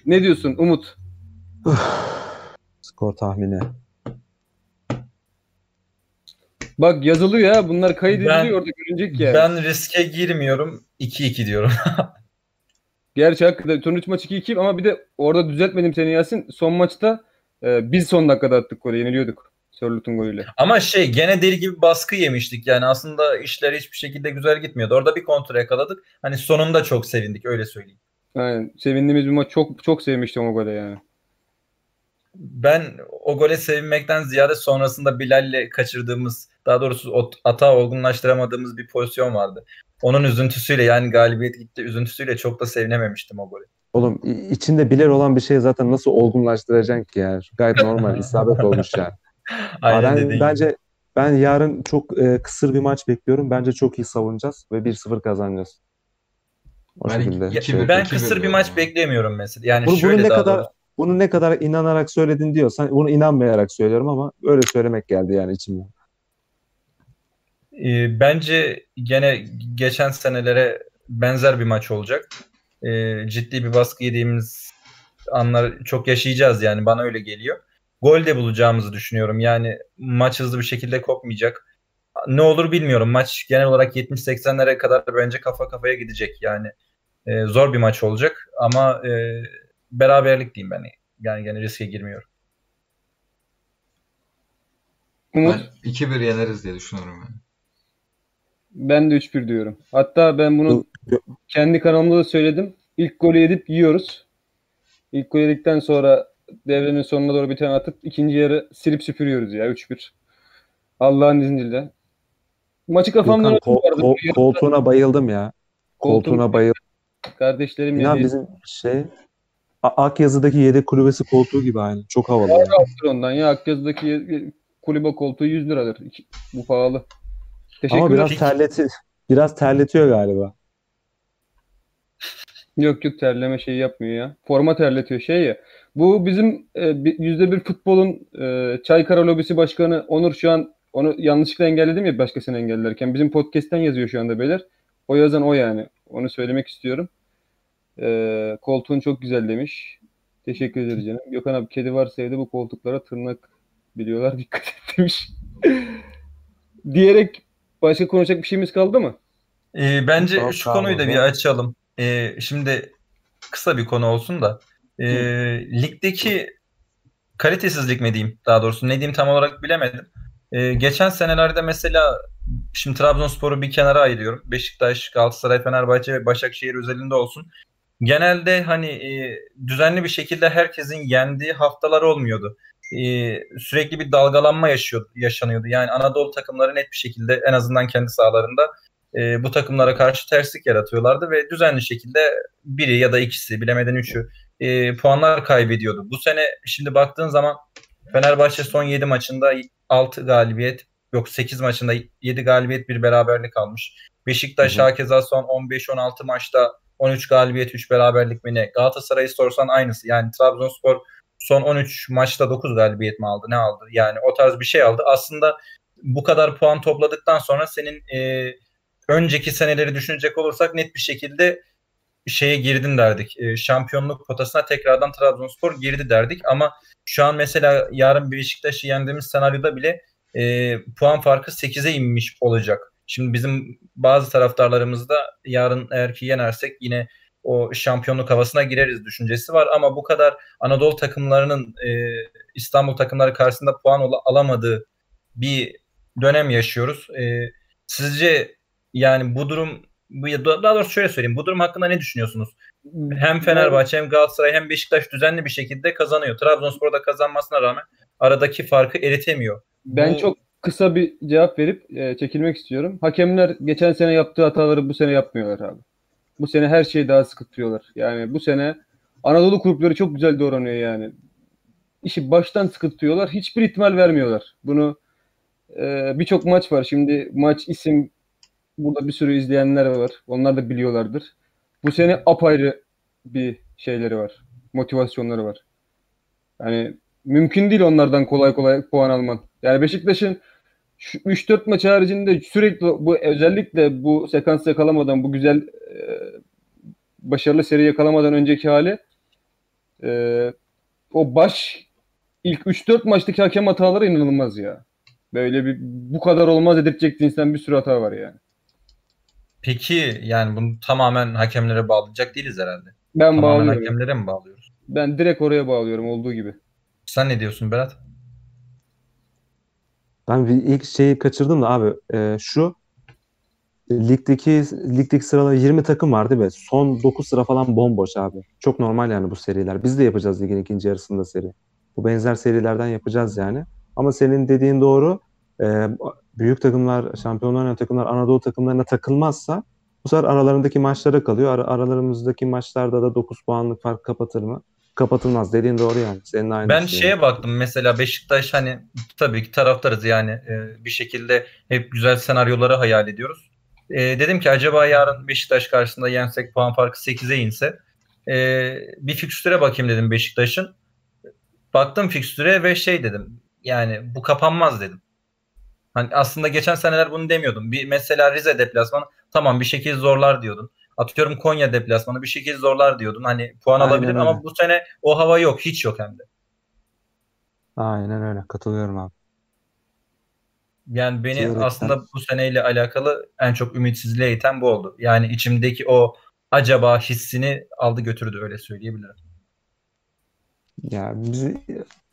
Ne diyorsun Umut? Skor tahmini. Bak yazılıyor ya. Bunlar kaydediliyor orada görünecek yani. Ben riske girmiyorum. 2-2 diyorum. Gerçi hakikaten son 3 maç 2-2 ama bir de orada düzeltmedim seni Yasin. Son maçta e, biz son dakikada attık golü. Yeniliyorduk. Sörlüt'ün golüyle. Ama şey gene deli gibi baskı yemiştik yani aslında işler hiçbir şekilde güzel gitmiyordu. Orada bir kontrol yakaladık. Hani sonunda çok sevindik öyle söyleyeyim. Aynen. Sevindiğimiz bir maç. Çok çok sevmiştim o gole yani. Ben o gole sevinmekten ziyade sonrasında Bilal'le kaçırdığımız daha doğrusu o atağı olgunlaştıramadığımız bir pozisyon vardı. Onun üzüntüsüyle yani galibiyet gitti üzüntüsüyle çok da sevinememiştim o golü. Oğlum içinde biler olan bir şey zaten nasıl olgunlaştıracaksın ki yani? Gayet normal. isabet olmuş yani. Aynen ben, dediğin gibi. bence ben yarın çok e, kısır bir maç bekliyorum. Bence çok iyi savunacağız ve 1-0 kazanacağız. O Ben şekilde. Ya, şey bir- ben kısır bir diyorum maç ama. beklemiyorum mesela. Yani Bunu, bunu şöyle ne daha kadar doğrusu. bunu ne kadar inanarak söyledin diyorsan bunu inanmayarak söylüyorum ama öyle söylemek geldi yani içimden. Ee, bence gene geçen senelere benzer bir maç olacak. Ee, ciddi bir baskı yediğimiz anlar çok yaşayacağız yani bana öyle geliyor. Gol de bulacağımızı düşünüyorum. Yani maç hızlı bir şekilde kopmayacak. Ne olur bilmiyorum. Maç genel olarak 70-80'lere kadar bence kafa kafaya gidecek. Yani e, zor bir maç olacak ama e, beraberlik diyeyim ben. Yani gene riske girmiyorum. Umut Ben 2-1 yeneriz diye düşünüyorum yani. ben de 3-1 diyorum. Hatta ben bunu Bu- kendi kanalımda da söyledim. İlk golü yedip yiyoruz. İlk golü yedikten sonra devrenin sonuna doğru bir tane atıp ikinci yarı silip süpürüyoruz ya 3-1. Allah'ın izniyle. Maçı kafamdan Gökhan, kol- koltuğuna bayıldım ya. Koltuğuna bayıldım. Kardeşlerim yedi. bizim şey Akyazı'daki yedek kulübesi koltuğu gibi aynı. Çok havalı. Var yani. ondan ya. Akyazı'daki kulübe koltuğu 100 liradır. Bu pahalı. Teşekkür Ama biraz terleti biraz terletiyor galiba. Yok yok terleme şeyi yapmıyor ya. Forma terletiyor şey ya. Bu bizim e, yüzde bir futbolun e, Çaykara lobisi başkanı Onur şu an onu yanlışlıkla engelledim ya başkasını engellerken. Bizim podcast'ten yazıyor şu anda beyler. O yazan o yani. Onu söylemek istiyorum. E, koltuğun çok güzel demiş. Teşekkür ederiz canım. Gökhan abi kedi varsa evde bu koltuklara tırnak biliyorlar dikkat et demiş. Diyerek başka konuşacak bir şeyimiz kaldı mı? Ee, bence Tamam, şu tamam konuyu da bir açalım. Ee, şimdi kısa bir konu olsun da. Ee, ligdeki kalitesizlik mi diyeyim daha doğrusu ne diyeyim tam olarak bilemedim. Ee, geçen senelerde mesela şimdi Trabzonspor'u bir kenara ayırıyorum. Beşiktaş, Galatasaray, Fenerbahçe ve Başakşehir özelinde olsun. Genelde hani e, düzenli bir şekilde herkesin yendiği haftalar olmuyordu. E, sürekli bir dalgalanma yaşıyor, yaşanıyordu. Yani Anadolu takımları net bir şekilde en azından kendi sahalarında e, bu takımlara karşı terslik yaratıyorlardı ve düzenli şekilde biri ya da ikisi bilemeden üçü e, puanlar kaybediyordu. Bu sene şimdi baktığın zaman Fenerbahçe son 7 maçında 6 galibiyet yok 8 maçında 7 galibiyet bir beraberlik almış. Beşiktaş hakeza son 15-16 maçta 13 galibiyet 3 beraberlik mi ne? Galatasaray'ı sorsan aynısı. Yani Trabzonspor son 13 maçta 9 galibiyet mi aldı ne aldı? Yani o tarz bir şey aldı. Aslında bu kadar puan topladıktan sonra senin e, önceki seneleri düşünecek olursak net bir şekilde şeye girdin derdik. E, şampiyonluk potasına tekrardan Trabzonspor girdi derdik ama şu an mesela yarın Beşiktaş'ı yendiğimiz senaryoda bile e, puan farkı 8'e inmiş olacak. Şimdi bizim bazı taraftarlarımızda yarın eğer ki yenersek yine o şampiyonluk havasına gireriz düşüncesi var ama bu kadar Anadolu takımlarının e, İstanbul takımları karşısında puan al- alamadığı bir dönem yaşıyoruz. E, sizce yani bu durum daha doğrusu şöyle söyleyeyim. Bu durum hakkında ne düşünüyorsunuz? Hem Fenerbahçe hem Galatasaray hem Beşiktaş düzenli bir şekilde kazanıyor. Trabzonspor da kazanmasına rağmen aradaki farkı eritemiyor. Ben Bu- çok kısa bir cevap verip e, çekilmek istiyorum. Hakemler geçen sene yaptığı hataları bu sene yapmıyorlar abi. Bu sene her şeyi daha sıkı tutuyorlar. Yani bu sene Anadolu kulüpleri çok güzel davranıyor yani. İşi baştan sıkı tutuyorlar. Hiçbir ihtimal vermiyorlar. Bunu e, birçok maç var. Şimdi maç isim burada bir sürü izleyenler var. Onlar da biliyorlardır. Bu sene apayrı bir şeyleri var. Motivasyonları var. Yani mümkün değil onlardan kolay kolay puan alman. Yani Beşiktaş'ın şu 3-4 maç haricinde sürekli bu özellikle bu sekans yakalamadan bu güzel e, başarılı seri yakalamadan önceki hali e, o baş ilk 3-4 maçtaki hakem hataları inanılmaz ya. Böyle bir bu kadar olmaz dedirtecek cinsten bir sürü hata var yani. Peki yani bunu tamamen hakemlere bağlayacak değiliz herhalde. Ben Tamamen bağlıyorum. hakemlere mi bağlıyoruz? Ben direkt oraya bağlıyorum olduğu gibi. Sen ne diyorsun Berat? Ben bir ilk şeyi kaçırdım da abi e, şu ligdeki ligdeki sırada 20 takım vardı ve son 9 sıra falan bomboş abi. Çok normal yani bu seriler. Biz de yapacağız ligin ikinci yarısında seri. Bu benzer serilerden yapacağız yani. Ama senin dediğin doğru. E, büyük takımlar, şampiyonlar oynayan takımlar Anadolu takımlarına takılmazsa bu sefer aralarındaki maçlara kalıyor. Ara- aralarımızdaki maçlarda da 9 puanlık fark kapatır mı? Kapatılmaz. Dediğin doğru yani. Senin aynı Ben şey. şeye baktım mesela Beşiktaş hani tabii ki taraftarız yani e, bir şekilde hep güzel senaryoları hayal ediyoruz. E, dedim ki acaba yarın Beşiktaş karşısında yensek puan farkı 8'e inse e, bir fikstüre bakayım dedim Beşiktaş'ın. Baktım fikstüre ve şey dedim yani bu kapanmaz dedim. Hani aslında geçen seneler bunu demiyordum. Bir mesela Rize deplasmanı tamam bir şekilde zorlar diyordun. Atıyorum Konya deplasmanı bir şekilde zorlar diyordun. Hani puan Aynen alabilir ama öyle. bu sene o hava yok. Hiç yok hem de. Aynen öyle. Katılıyorum abi. Yani beni Diyerekten. aslında bu seneyle alakalı en çok ümitsizliğe iten bu oldu. Yani içimdeki o acaba hissini aldı götürdü öyle söyleyebilirim. Ya bizi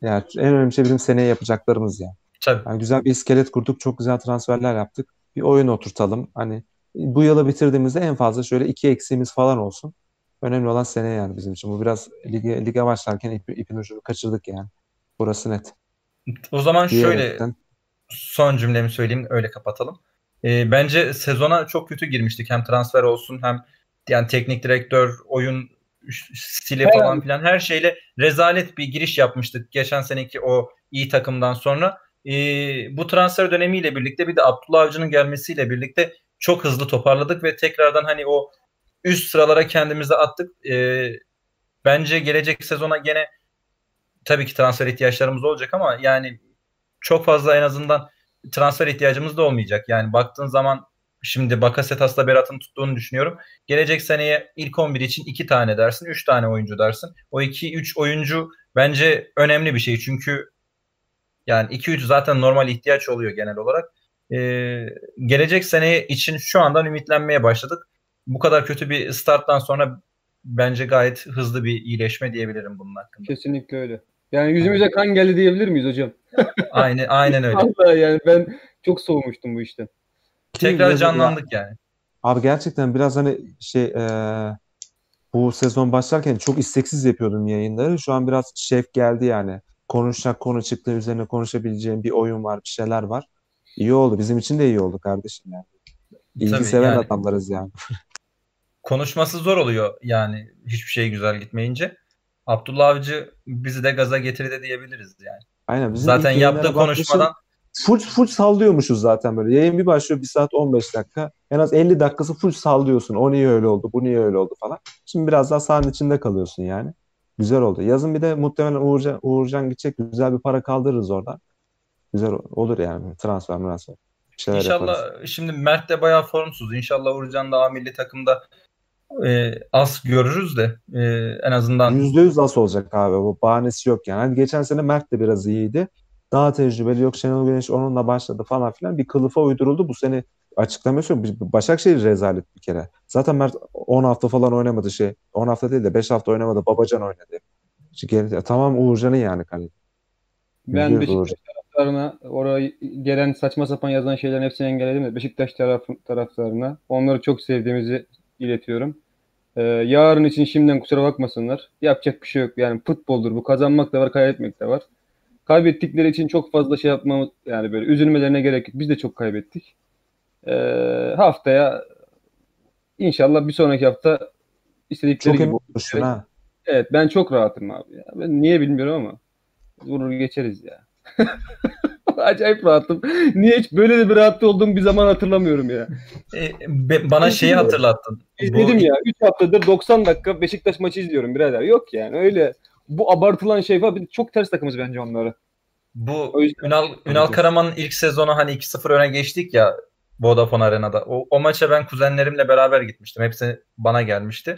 ya en önemli şey bizim seneye yapacaklarımız ya. Tabii. Yani güzel bir iskelet kurduk, çok güzel transferler yaptık. Bir oyun oturtalım. Hani bu yılı bitirdiğimizde en fazla şöyle iki eksiğimiz falan olsun. Önemli olan sene yani bizim için. Bu biraz lige, lige başlarken ip, ipin ucunu kaçırdık yani. Burası net. O zaman şöyle Diyerekten. son cümlemi söyleyeyim öyle kapatalım. Ee, bence sezona çok kötü girmiştik. Hem transfer olsun hem yani teknik direktör, oyun stili Her falan an- filan her şeyle rezalet bir giriş yapmıştık geçen seneki o iyi takımdan sonra. Ee, bu transfer dönemiyle birlikte bir de Abdullah Avcı'nın gelmesiyle birlikte çok hızlı toparladık ve tekrardan hani o üst sıralara kendimizi attık. Ee, bence gelecek sezona gene tabii ki transfer ihtiyaçlarımız olacak ama yani çok fazla en azından transfer ihtiyacımız da olmayacak. Yani baktığın zaman şimdi Bakasetas'la Berat'ın tuttuğunu düşünüyorum. Gelecek seneye ilk 11 için 2 tane dersin, 3 tane oyuncu dersin. O 2-3 oyuncu bence önemli bir şey. Çünkü yani 2-3 zaten normal ihtiyaç oluyor genel olarak. Ee, gelecek seneye için şu andan ümitlenmeye başladık. Bu kadar kötü bir starttan sonra bence gayet hızlı bir iyileşme diyebilirim bunun hakkında. Kesinlikle öyle. Yani yüzümüze kan geldi diyebilir miyiz hocam? Aynen, aynen öyle. Vallahi yani ben çok soğumuştum bu işten. Ki Tekrar canlandık yani. Abi gerçekten biraz hani şey eee, bu sezon başlarken çok isteksiz yapıyordum yayınları. Şu an biraz şef geldi yani. Konuşacak konu çıktı üzerine konuşabileceğim bir oyun var, bir şeyler var. İyi oldu. Bizim için de iyi oldu kardeşim yani. İlgi Tabii seven yani. adamlarız yani. konuşması zor oluyor yani hiçbir şey güzel gitmeyince. Abdullah Avcı bizi de gaza getirdi diyebiliriz yani. Aynen. Bizim Zaten yaptığı konuşmadan full, full sallıyormuşuz zaten böyle. Yayın bir başlıyor 1 saat 15 dakika. En az 50 dakikası full sallıyorsun. O niye öyle oldu, bu niye öyle oldu falan. Şimdi biraz daha sahanın içinde kalıyorsun yani. Güzel oldu. Yazın bir de muhtemelen Uğurcan, Uğurcan gidecek. Güzel bir para kaldırırız oradan. Güzel olur yani transfer transfer. Şeyler yaparız. İnşallah şimdi Mert de bayağı formsuz. İnşallah Uğurcan da A milli takımda e, az görürüz de e, en azından Yüzde yüz az olacak abi. Bu bahanesi yok yani. Hani geçen sene Mert de biraz iyiydi. Daha tecrübeli yok Şenol Güneş onunla başladı falan filan. Bir kılıfa uyduruldu. Bu sene açıklaması. Başakşehir rezalet bir kere. Zaten Mert 10 hafta falan oynamadı şey. 10 hafta değil de 5 hafta oynamadı. Babacan oynadı. İşte geri- tamam Uğurcan'ın yani kaleci. Ben Beşiktaş taraftarına oraya gelen saçma sapan yazılan şeylerin hepsini engelledim de Beşiktaş taraf, taraftarına onları çok sevdiğimizi iletiyorum. Ee, yarın için şimdiden kusura bakmasınlar. Yapacak bir şey yok. Yani futboldur bu. Kazanmak da var, kaybetmek de var. Kaybettikleri için çok fazla şey yapmamız yani böyle üzülmelerine gerek yok. Biz de çok kaybettik. Ee, haftaya inşallah bir sonraki hafta istedikleri Çok gibi olmuşsun ha. Evet ben çok rahatım abi ya. Ben niye bilmiyorum ama vurur geçeriz ya. Acayip rahatım. Niye hiç böyle de bir rahatta olduğum bir zaman hatırlamıyorum ya. e, be- bana şeyi hatırlattın. Bu- İzledim ya. 3 haftadır 90 dakika Beşiktaş maçı izliyorum birader. Yok yani öyle bu abartılan şey var. Bir çok ters takımız bence onlara. Bu Ünal, Ünal Karaman'ın ilk sezonu hani 2-0 öne geçtik ya Vodafone Arena'da. O, o maça ben kuzenlerimle beraber gitmiştim. Hepsi bana gelmişti.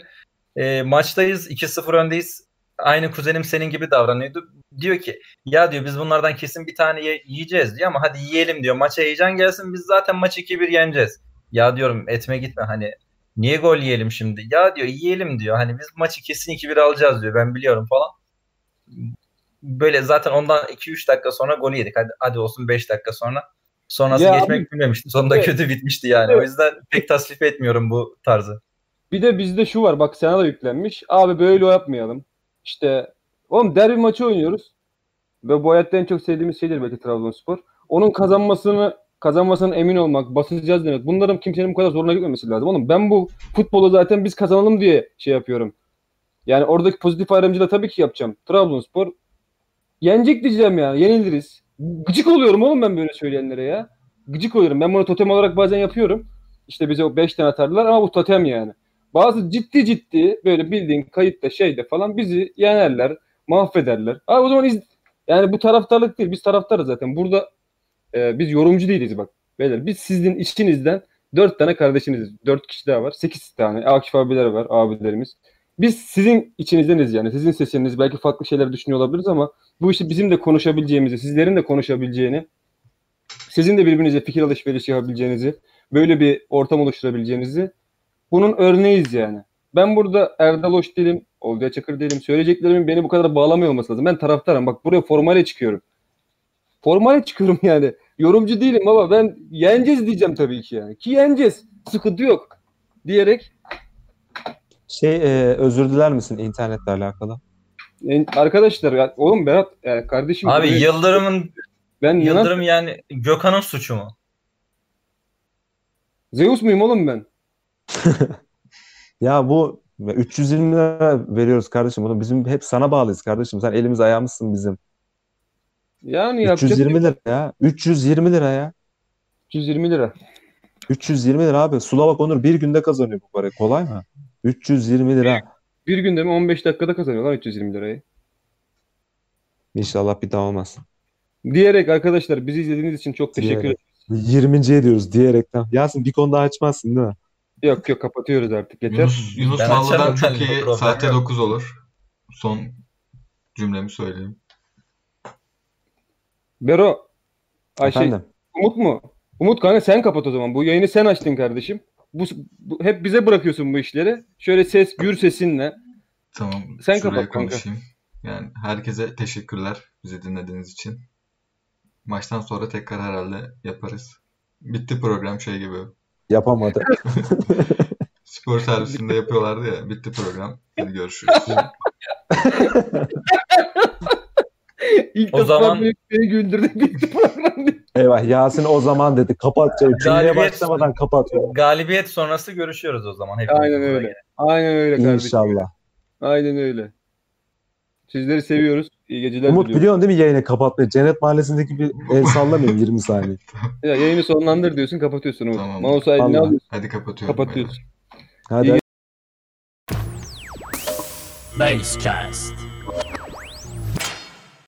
E, maçtayız 2-0 öndeyiz. Aynı kuzenim senin gibi davranıyordu. Diyor ki ya diyor biz bunlardan kesin bir tane ye- yiyeceğiz diyor ama hadi yiyelim diyor. Maça heyecan gelsin biz zaten maçı 2-1 yeneceğiz. Ya diyorum etme gitme hani niye gol yiyelim şimdi? Ya diyor yiyelim diyor. Hani biz maçı kesin 2-1 alacağız diyor. Ben biliyorum falan. Böyle zaten ondan 2-3 dakika sonra gol yedik. Hadi, hadi olsun 5 dakika sonra. Sonrası Ya geçmek bilmemişti. Sonunda Evet. kötü bitmişti yani. O Evet. yüzden pek tasvip etmiyorum bu tarzı. Bir de bizde şu var bak sana da yüklenmiş. Abi böyle yapmayalım. İşte oğlum derbi maçı oynuyoruz. Ve bu hayatta en çok sevdiğimiz şeydir belki Trabzonspor. Onun kazanmasını kazanmasının emin olmak, basacağız demek. Bunların kimsenin bu kadar zoruna gitmemesi lazım. Oğlum ben bu futbolu zaten biz kazanalım diye şey yapıyorum. Yani oradaki pozitif ayrımcılığı tabii ki yapacağım. Trabzonspor yenecek diyeceğim yani. Yeniliriz. Gıcık oluyorum oğlum ben böyle söyleyenlere ya. Gıcık oluyorum. Ben bunu totem olarak bazen yapıyorum. İşte bize o 5 tane atarlar ama bu totem yani. Bazı ciddi ciddi böyle bildiğin kayıtta şeyde falan bizi yenerler, mahvederler. Abi o zaman iz... yani bu taraftarlık değil. Biz taraftarız zaten. Burada e, biz yorumcu değiliz bak. Beyler biz sizin içinizden 4 tane kardeşiniz. 4 kişi daha var. 8 tane. Akif abiler var, abilerimiz. Biz sizin içinizdeniz yani. Sizin sesiniz. Belki farklı şeyler düşünüyor olabiliriz ama bu işi bizim de konuşabileceğimizi, sizlerin de konuşabileceğini, sizin de birbirinize fikir alışverişi yapabileceğinizi, böyle bir ortam oluşturabileceğinizi bunun örneğiyiz yani. Ben burada Erdal Hoş değilim, Olcay Çakır değilim. Söyleyeceklerimin beni bu kadar bağlamıyor olması lazım. Ben taraftarım. Bak buraya formale çıkıyorum. Formale çıkıyorum yani. Yorumcu değilim ama ben yeneceğiz diyeceğim tabii ki yani. Ki yeneceğiz. Sıkıntı yok. Diyerek Şey e, özür diler misin internetle alakalı? en- arkadaşlar ya, oğlum Berat yani kardeşim Abi buraya- Yıldırım'ın ben Yunan Yıldırım yani Gökhan'ın suçu mu? Zeus muyum oğlum ben? Ya bu 320 lira veriyoruz kardeşim. Bunu bizim hep sana bağlıyız kardeşim. Sen elimiz ayağımızsın bizim. Yani yapacak 320 lira ya. 320 lira ya. 320 lira. 320 lira abi. Sulavak Onur bir günde kazanıyor bu parayı. Kolay mı? 320 lira. Bir günde mi 15 dakikada kazanıyorlar 320 lirayı. İnşallah bir daha olmaz. Diyerek arkadaşlar bizi izlediğiniz için çok teşekkür ederim. 20. diyoruz diyerekten. Yasin bir konu daha açmazsın değil mi? Yok yok kapatıyoruz artık yeter. Yunus, Yunus Ben Mallı'dan açarım çok iyi problem saatte yok. 9 olur. Son cümlemi söyleyeyim. Bero Ayşe Efendim. Umut mu? Umut kanka sen kapat o zaman. Bu yayını sen açtın kardeşim. Bu, bu- hep bize bırakıyorsun bu işleri. Şöyle ses gür sesinle. Tamam. Sen kapat kanka. konuşayım. Yani herkese teşekkürler bizi dinlediğiniz için. Maçtan sonra tekrar herhalde yaparız. Bitti program şey gibi. Yapamadı. Spor servisinde yapıyorlardı ya. Bitti program. Hadi görüşürüz. İlk O zaman- beni, beni güldürdü. Bitti program. Eyvah Yasin o zaman dedi. Kapat. Cümleye Galibiyet- başlamadan kapatıyor. Galibiyet sonrası görüşüyoruz o zaman. Hepimiz Aynen öyle. yine. Aynen öyle kardeşim. İnşallah. Aynen öyle. Sizleri seviyoruz. İyi geceler Umut diliyorum. biliyorsun değil mi yayını kapatmayı? Cennet Mahallesi'ndeki bir el sallamayayım 20 saniye. Ya, yayını sonlandır diyorsun kapatıyorsun Umut. Tamam. Mouse'u eline Vallahi. alıyorsun Hadi kapatıyorum. kapatıyorsun. Hadi İyi Basecast.